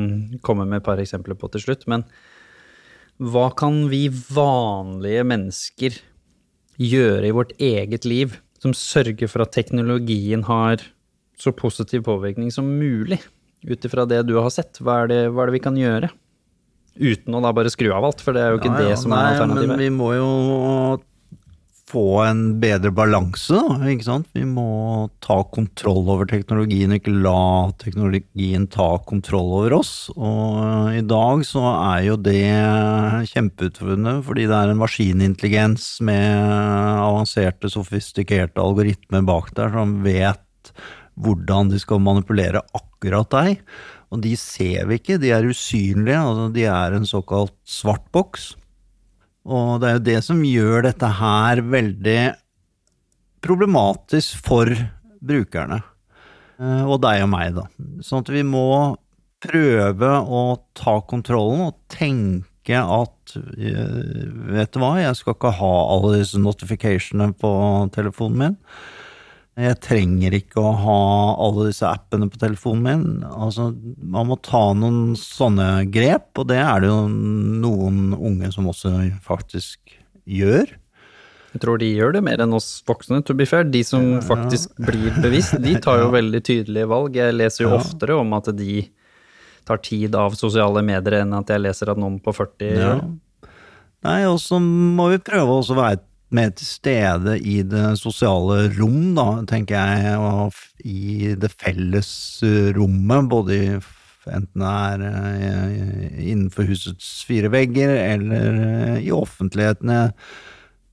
komme med et par eksempler på til slutt. men hva kan vi vanlige mennesker gjøre i vårt eget liv som sørger for at teknologien har så positiv påvirkning som mulig? Ut ifra det du har sett, hva er, det, hva er det vi kan gjøre? Uten å da bare skru av alt, for det er jo ikke Ja, ja, det som er nei, alternativet. Men vi må jo få en bedre balanse, ikke sant. Vi må ta kontroll over teknologien, ikke la teknologien ta kontroll over oss. Og i dag så er jo det kjempeutfordrende, fordi det er en maskinintelligens med avanserte, sofistikerte algoritmer bak der som vet hvordan de skal manipulere akkurat deg. Og de ser vi ikke, de er usynlige, altså de er en såkalt svart boks. Og det er jo det som gjør dette her veldig problematisk for brukerne. Eh, Og deg og meg, da. Sånn at vi må prøve å ta kontrollen og tenke at eh, vet du hva, jeg skal ikke ha alle disse notificationene på telefonen min. Jeg trenger ikke å ha alle disse appene på telefonen min. Altså, man må ta noen sånne grep, og det er det jo noen unge som også faktisk gjør. Jeg tror de gjør det mer enn oss voksne, to be fair. De som faktisk blir [laughs] bevisst, de tar jo veldig tydelige valg. Jeg leser jo oftere om at de tar tid av sosiale medier enn at jeg leser at noen på 40 Ja. Nei, og så må vi prøve også å være mer til stede i det sosiale rom, da, tenker jeg, og i det felles eh, rommet, både i enten det er eh, innenfor husets fire vegger eller eh, i offentligheten. Jeg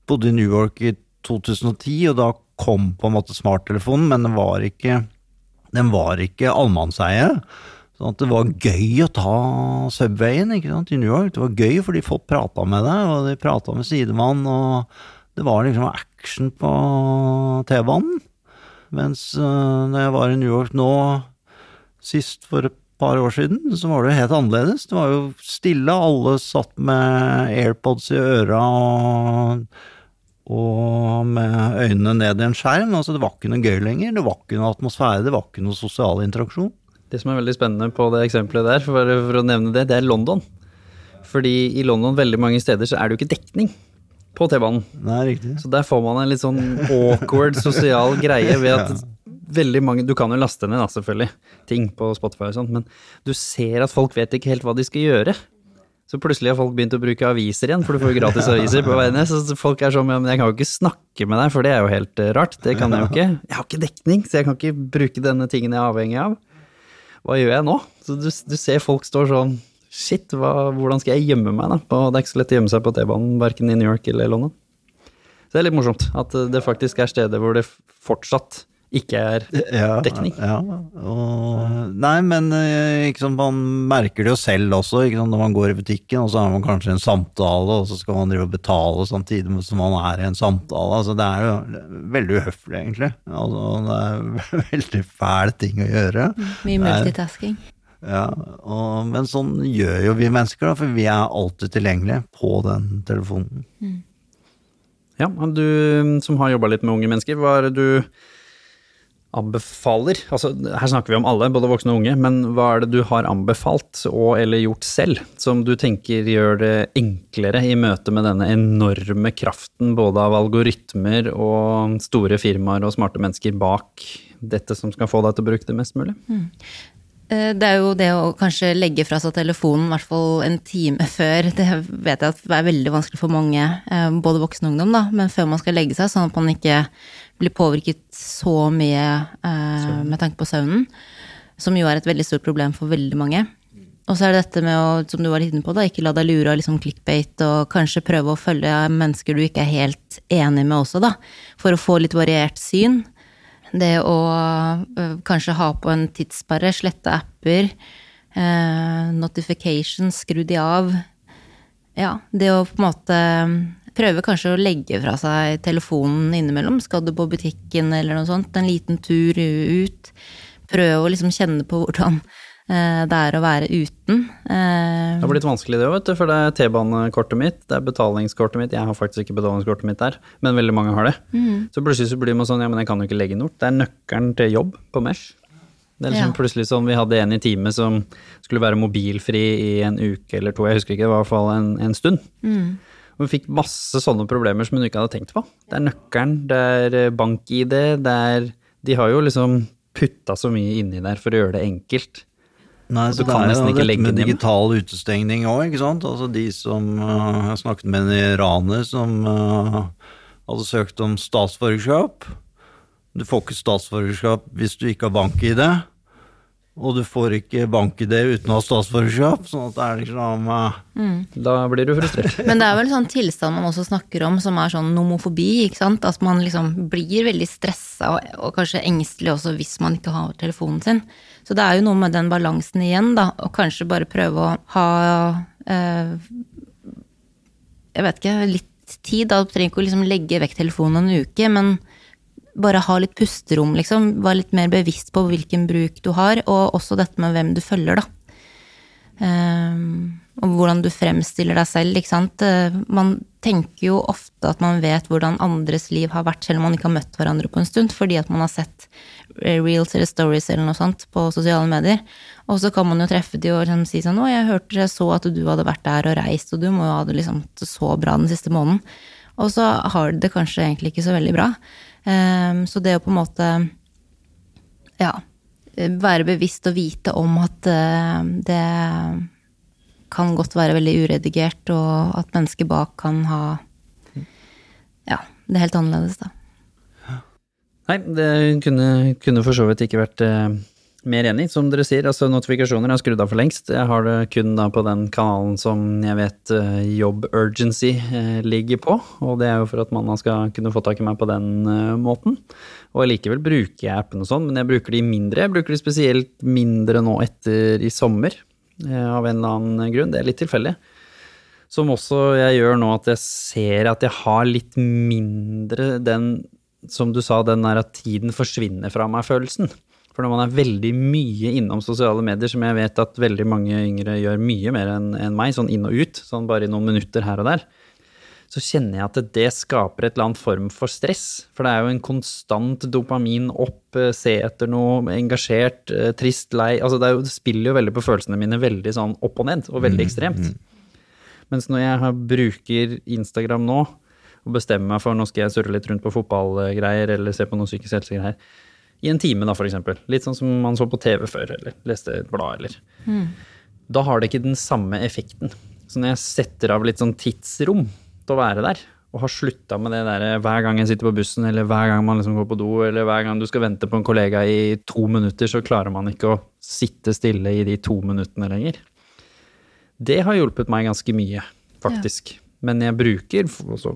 bodde i New York i 2010, og da kom på en måte smarttelefonen, men den var ikke, den var ikke allmannseie. Sånn at det var gøy å ta Subwayen ikke sant, i New York. Det var gøy fordi folk prata med deg, og de prata med sidemann, og det var liksom action på T-banen. Mens uh, når jeg var i New York nå, sist for et par år siden, så var det jo helt annerledes. Det var jo stille, alle satt med airpods i øra og, og med øynene ned i en skjerm. Altså, det var ikke noe gøy lenger. Det var ikke noe atmosfære, det var ikke noe sosial interaksjon. Det som er veldig spennende på det eksempelet der, for, for å nevne det, det er London. Fordi i London veldig mange steder så er det jo ikke dekning på T-banen. Nei, riktig. Så der får man en litt sånn awkward sosial greie ved at [laughs] veldig mange Du kan jo laste ned, da, selvfølgelig, ting på Spotify og sånt, men du ser at folk vet ikke helt hva de skal gjøre. Så plutselig har folk begynt å bruke aviser igjen, for du får jo gratis [laughs] aviser på vei ned. Så folk er sånn, ja, men jeg kan jo ikke snakke med deg, for det er jo helt eh, rart. Det kan jeg jo ikke. Jeg har ikke dekning, så jeg kan ikke bruke denne tingen jeg er avhengig av. Hva gjør jeg nå? Så du, du ser folk står sånn Shit, hva, hvordan skal jeg gjemme meg, da? På, det er ikke så lett å gjemme seg på T-banen, verken i New York eller London. Så det er litt morsomt at eh, det faktisk er steder hvor det fortsatt ikke er ja, dekning. Ja, og, nei, men eh, sant, man merker det jo selv også, ikke sant, når man går i butikken, og så har man kanskje en samtale, og så skal man drive og betale samtidig som man er i en samtale. Altså, det er jo veldig uhøflig, egentlig. Altså, det er [laughs] veldig fæl ting å gjøre. Mye multitasking. Ja, og, men sånn gjør jo vi mennesker, da, for vi er alltid tilgjengelige på den telefonen. Ja, men du som har jobba litt med unge mennesker, hva er det du anbefaler? Altså, her snakker vi om alle, både voksne og unge, men hva er det du har anbefalt og eller gjort selv, som du tenker gjør det enklere i møte med denne enorme kraften både av algoritmer og store firmaer og smarte mennesker bak dette som skal få deg til å bruke det mest mulig? Eh, Det er jo det å kanskje legge fra seg telefonen, i hvert fall en time [laughs] før. Det vet jeg at det er veldig vanskelig for mange, eh, både voksne og ungdom, da, men før man skal legge seg, sånn at man ikke blir påvirket så mye eh, med tanke på søvnen, som jo er et veldig stort problem for veldig mange. Og så er det dette med å, som du var litt inne på, da, ikke la deg lure av liksom clickbait, og kanskje prøve å følge mennesker du ikke er helt enig med også, da, for å få litt variert syn. Det å kanskje ha på en tidssperre, slette apper, eh, notifications, skru de av. Ja, det å på en måte prøve kanskje å legge fra seg telefonen innimellom. Skal du på butikken eller noe sånt, en liten tur ut. Prøve å liksom kjenne på hvordan det er å være uten. Eh, Det har blitt vanskelig det òg, vet du, for det er T-banekortet mitt, det er betalingskortet mitt. Jeg har faktisk ikke betalingskortet mitt der, men veldig mange har det. Så plutselig så blir man sånn, ja, men jeg kan jo ikke legge inn noe. Det er nøkkelen til jobb på Mesh. Det er liksom Ja. plutselig sånn, Vi hadde en i teamet som skulle være mobilfri i en uke eller to, jeg husker ikke, det var i hvert fall en, en stund. Og vi fikk masse sånne problemer som hun ikke hadde tenkt på. Det er nøkkelen, det er eh, bank-ID, det er De har jo liksom putta så mye inni der for å gjøre det enkelt. Nei, så du kan det er nesten jo ikke dette legge med digital utestengning òg, ikke sant. Altså de som uh, Jeg snakket med en iraner som uh, hadde søkt om statsborgerskap. Du får ikke statsborgerskap hvis du ikke har bank-ID. Og du får ikke bank-ID uten å ha statsborgerskap. Sånn at det er liksom Mm. Da blir du frustrert. [laughs] Men det er vel sånn tilstand man også snakker om som er sånn nomofobi, ikke sant. At man liksom blir veldig stressa og, og kanskje engstelig også hvis man ikke har telefonen sin. Så det er jo noe med den balansen igjen, da. Og kanskje bare prøve å ha eh, Jeg vet ikke, litt tid. Da Du trenger ikke å liksom legge vekk telefonen en uke, men bare ha litt pusterom, liksom. Være litt mer bevisst på hvilken bruk du har, og også dette med hvem du følger, da. Ehm, og hvordan du fremstiller deg selv, ikke sant. Eh, Man tenker jo ofte at man vet hvordan andres liv har vært, selv om man ikke har møtt hverandre på en stund, fordi at man har sett eh, reels eller stories eller noe sånt på sosiale medier. Og så kan man jo treffe de og liksom si sånn 'Å, jeg hørte jeg så at du hadde vært der og reist, og du må jo ha det liksom så bra den siste måneden'. Og så har du det kanskje egentlig ikke så veldig bra. Ehm, Så det å på en måte ja, være bevisst og vite om at eh, det kan godt være veldig uredigert, og at mennesker bak kan ha Ja, det er helt annerledes, da. Nei, det kunne, kunne for så vidt ikke vært eh, mer enig. Som dere sier, altså notifikasjoner er skrudd av for lengst. Jeg har det kun da på den kanalen som jeg vet eh, Jobb Urgency eh, ligger på. Og det er jo for at man skal kunne få tak i meg på den eh, måten. Og likevel bruker jeg appen og sånn, men jeg bruker de mindre. Jeg bruker de spesielt mindre nå etter i sommer, av en eller annen grunn. Det er litt tilfeldig. Som også jeg gjør nå at jeg ser at jeg har litt mindre den, som du sa, den der at tiden forsvinner fra meg-følelsen. For når man er veldig mye innom sosiale medier, som jeg vet at veldig mange yngre gjør mye mer enn enn meg, sånn inn og ut, sånn bare i noen minutter her og der, så kjenner jeg at det skaper et eller annet form for stress. For det er jo en konstant dopamin opp, eh, se etter noe, engasjert, eh, trist, lei. Altså det, er jo, det spiller jo veldig på følelsene mine veldig sånn opp og ned, og veldig ekstremt. Mens når jeg bruker Instagram nå, og bestemmer meg for nå skal jeg surre litt rundt på fotballgreier eller se på noe psykisk helsegreier, i en time da for eksempel, litt sånn som man så på TV før, eller leste et blad, eller. Da har det ikke den samme effekten. Så når jeg setter av litt sånn tidsrom å være der, og har slutta med det der hver gang jeg sitter på bussen, eller hver gang man liksom går på do, eller hver gang du skal vente på en kollega i to minutter, så klarer man ikke å sitte stille i de to minuttene lenger. Det har hjulpet meg ganske mye, faktisk. Men jeg bruker,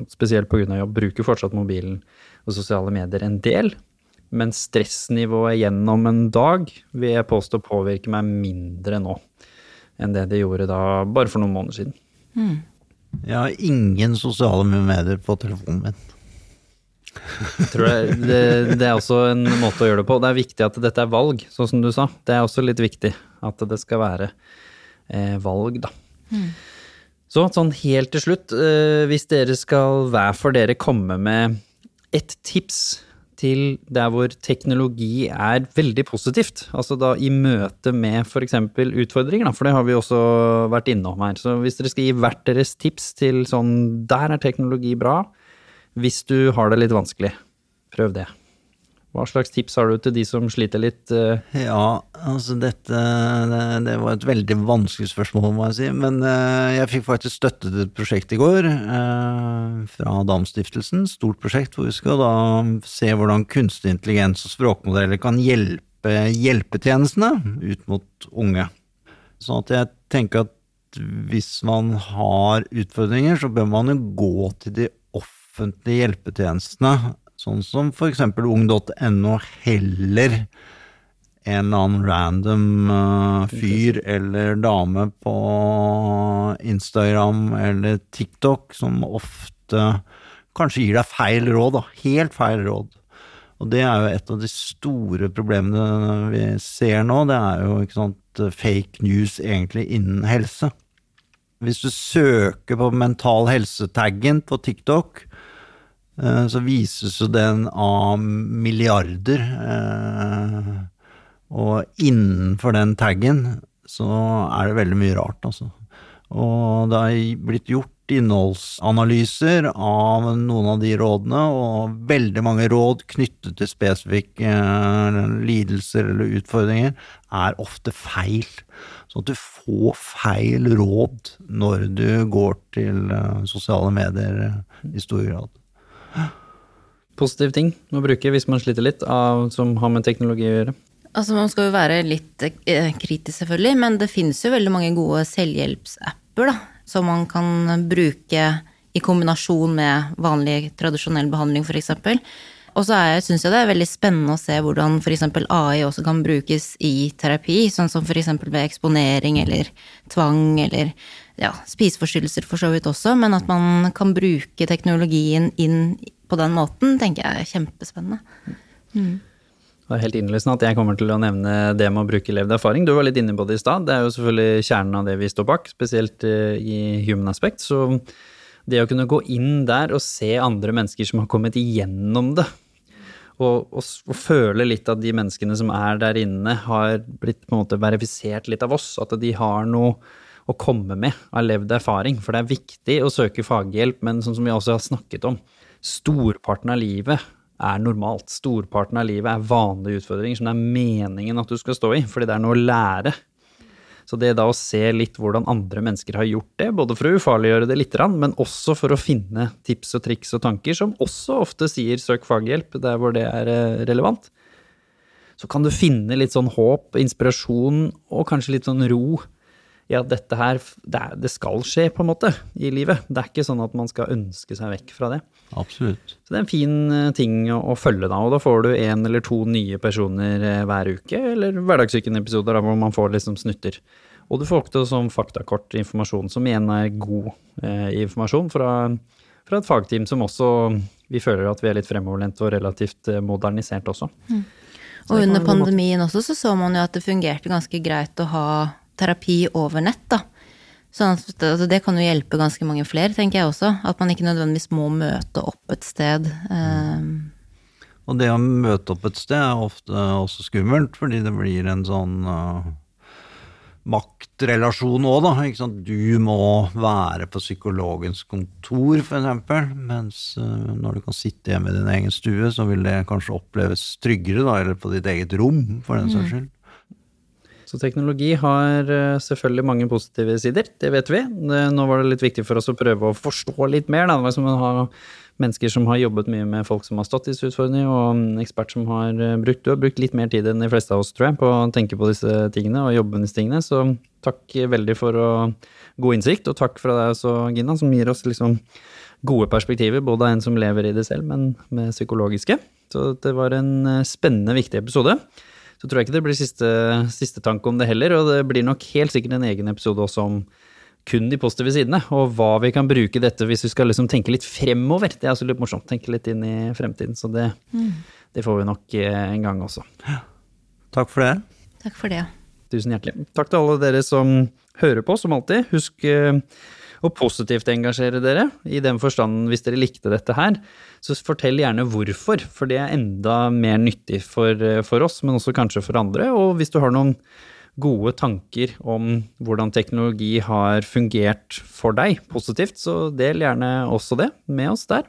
spesielt pga. jobb, bruker fortsatt mobilen og sosiale medier en del. Men stressnivået gjennom en dag vil jeg påstå påvirker meg mindre nå enn det det gjorde da bare for noen måneder siden. Jeg har ingen sosiale medier på telefonen min. Tror jeg, det, det er også en måte å gjøre det på. Det er viktig at dette er valg, sånn som du sa. Det er også litt viktig at det skal være eh, valg, da. Så sånn helt til slutt, eh, hvis dere skal hver for dere komme med ett tips til der hvor teknologi er veldig positivt, altså da i møte med f.eks. utfordringer, da, for det har vi også vært innom her. Så hvis dere skal gi hvert deres tips til sånn der er teknologi bra, hvis du har det litt vanskelig, prøv det. Hva slags tips har du til de som sliter litt? eh, Ja, altså dette det, det var et veldig vanskelig spørsmål, må jeg si. Men eh, jeg fikk faktisk støtte til et prosjekt i går eh, fra Damstiftelsen. Stort prosjekt hvor vi skal da se hvordan kunstig intelligens og språkmodeller kan hjelpe hjelpetjenestene ut mot unge. Sånn at jeg tenker at hvis man har utfordringer, så bør man jo gå til de offentlige hjelpetjenestene, sånn som eksempel ung.no, heller en eller annen random uh, fyr eller dame på Instagram eller TikTok som ofte kanskje gir deg feil råd, da. Helt feil råd. Og det er jo et av de store problemene vi ser nå. Det er jo sant, fake news egentlig innen helse. Hvis du søker på mental helse-taggen på TikTok, så vises jo den av milliarder. eh, Og innenfor den taggen så er det veldig mye rart, altså. Og det har blitt gjort innholdsanalyser av noen av de rådene, og veldig mange råd knyttet til spesifikke eh, lidelser eller utfordringer er ofte feil. Så at du får feil råd når du går til eh, sosiale medier eh, i stor grad. Positiv ting å bruke hvis man sliter litt, av, som har med teknologi å gjøre? Altså Man skal jo være litt eh, kritisk, selvfølgelig, men det finnes jo veldig mange gode selvhjelpsapper da, som man kan bruke i kombinasjon med vanlig tradisjonell behandling, f.eks. Og så syns jeg det er veldig spennende å se hvordan f.eks. AI også kan brukes i terapi, sånn som f.eks. ved eksponering eller tvang eller ja, spiseforstyrrelser for så vidt også, men at man kan bruke teknologien inn på den måten, tenker jeg er kjempespennende. Mm. Det er helt innlysende at jeg kommer til å nevne det med å bruke levd erfaring. Du var litt inne på det i stad. Det er jo selvfølgelig kjernen av det vi står bak, spesielt eh, i human aspect. Så det å kunne gå inn der og se andre mennesker som har kommet igjennom det, og, og, føle litt at de menneskene som er der inne, har blitt på en måte verifisert litt av oss. At de har noe å komme med av levd erfaring. For det er viktig å søke faghjelp, men sånn som vi også har snakket om, storparten av livet er normalt. Storparten av livet er vanlige utfordringer som det er meningen at du skal stå i, fordi det er noe å lære. Så det da å se litt hvordan andre mennesker har gjort det, både for å ufarliggjøre det litt, men også for å finne tips og triks og tanker, som også ofte sier søk faghjelp der hvor det er eh, relevant, så kan du finne litt sånn håp, inspirasjon og kanskje litt sånn ro i at dette her, det, er, det, skal skje, på en måte, i livet. Det er ikke sånn at man skal ønske seg vekk fra det. Absolutt. Så det er en fin eh, ting å, å følge, da. Og da får du én eller to nye personer eh, hver uke, eller Hverdagssyken-episoder hvor man får liksom snutter. Og du får også sånn faktakort informasjon, som igjen er god eh, informasjon fra, fra, et fagteam som også vi føler at vi er litt fremoverlent og relativt eh, modernisert også. Mm. Og under pandemien også så så man jo at det fungerte ganske greit å ha terapi over nett, da. Sånn at, altså det kan jo hjelpe ganske mange flere, tenker jeg også. At man ikke nødvendigvis må møte opp et sted. Um. Og det å møte opp et sted er ofte også skummelt, fordi det blir en sånn uh, maktrelasjon òg, da. Ikke sant? Du må være på psykologens kontor, f.eks. Mens uh, når du kan sitte hjemme i din egen stue, så vil det kanskje oppleves tryggere, da. Eller på ditt eget rom, for den saks mm. skyld. Så teknologi har eh, selvfølgelig mange positive sider, det vet vi. Nå var det litt viktig for oss å prøve å forstå litt mer. Da. Det var ha mennesker som har jobbet mye med folk som har stått disse utfordringene, og ekspert som har eh, brukt, du har brukt litt mer tid enn de fleste av oss, tror jeg, på å tenke på disse tingene og jobbe med disse tingene. Så takk veldig for å, god innsikt, og takk fra deg også, Gina, som gir oss liksom gode perspektiver, både av en som lever i det selv, men med psykologiske. Så det var en eh, spennende, viktig episode. Så tror jeg ikke det blir siste, siste tanke om det heller, og det blir nok helt sikkert en egen episode også om kun de positive sidene, og hva vi kan bruke dette hvis vi skal liksom tenke litt fremover. Det er også litt morsomt. Tenke litt inn i fremtiden. Så det, mm. det får vi nok eh, en gang også. Takk for det. Takk for det. Tusen hjertelig. Takk til alle dere som hører på, som alltid. Husk eh, og positivt engasjere dere, i den forstand hvis dere likte dette her. Så fortell gjerne hvorfor, for det er enda mer nyttig for, for oss, men også kanskje for andre. Og hvis du har noen gode tanker om hvordan teknologi har fungert for deg positivt, så del gjerne også det med oss der.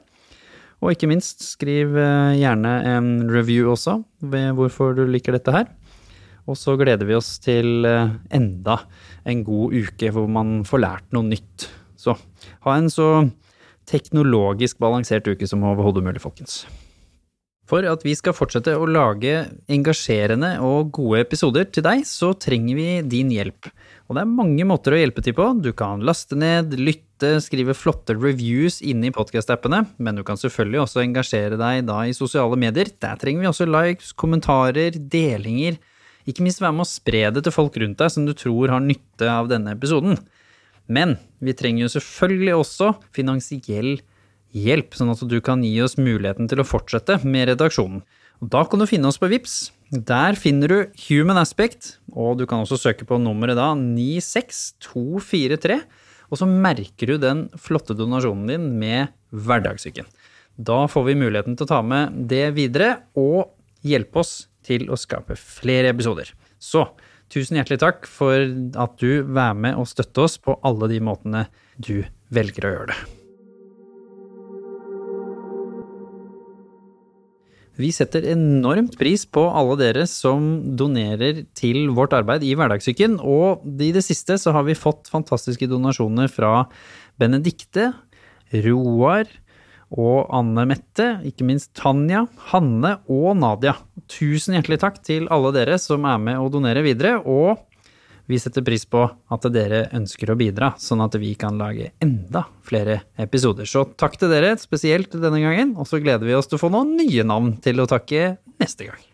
Og ikke minst, skriv eh, gjerne en review også ved hvorfor du liker dette her. Og så gleder vi oss til eh, enda en god uke hvor man får lært noe nytt så ha en så teknologisk balansert uke som overhodet mulig, folkens. For at vi skal fortsette å lage engasjerende og gode episoder til deg, så trenger vi din hjelp. Og det er mange måter å hjelpe til på. Du kan laste ned, lytte, skrive flotte reviews inne i podkast-appene, men du kan selvfølgelig også engasjere deg da i sosiale medier. Der trenger vi også likes, kommentarer, delinger. Ikke minst være med å spre det til folk rundt deg som du tror har nytte av denne episoden. Men vi trenger jo selvfølgelig også finansiell hjelp, sånn at du kan gi oss muligheten til å fortsette med redaksjonen. Og da kan du finne oss på VIPS. Der finner du Human Aspect, og du kan også søke på nummeret da 96243. Og så merker du den flotte donasjonen din med Hverdagssyken. Da får vi muligheten til å ta med det videre og hjelpe oss til å skape flere episoder. Så Tusen hjertelig takk for at du er med og støtter oss på alle de måtene du velger å gjøre det. Vi setter enormt pris på alle dere som donerer til vårt arbeid i Hverdagssyken, og i det siste så har vi fått fantastiske donasjoner fra Benedikte, Roar og Anne Mette, ikke minst Tanja, Hanne og Nadia. Tusen hjertelig takk til alle dere som er med og donerer videre, og vi setter pris på at dere ønsker å bidra, sånn at vi kan lage enda flere episoder. Så takk til dere spesielt denne gangen, og så gleder vi oss til å få noen nye navn til å takke neste gang.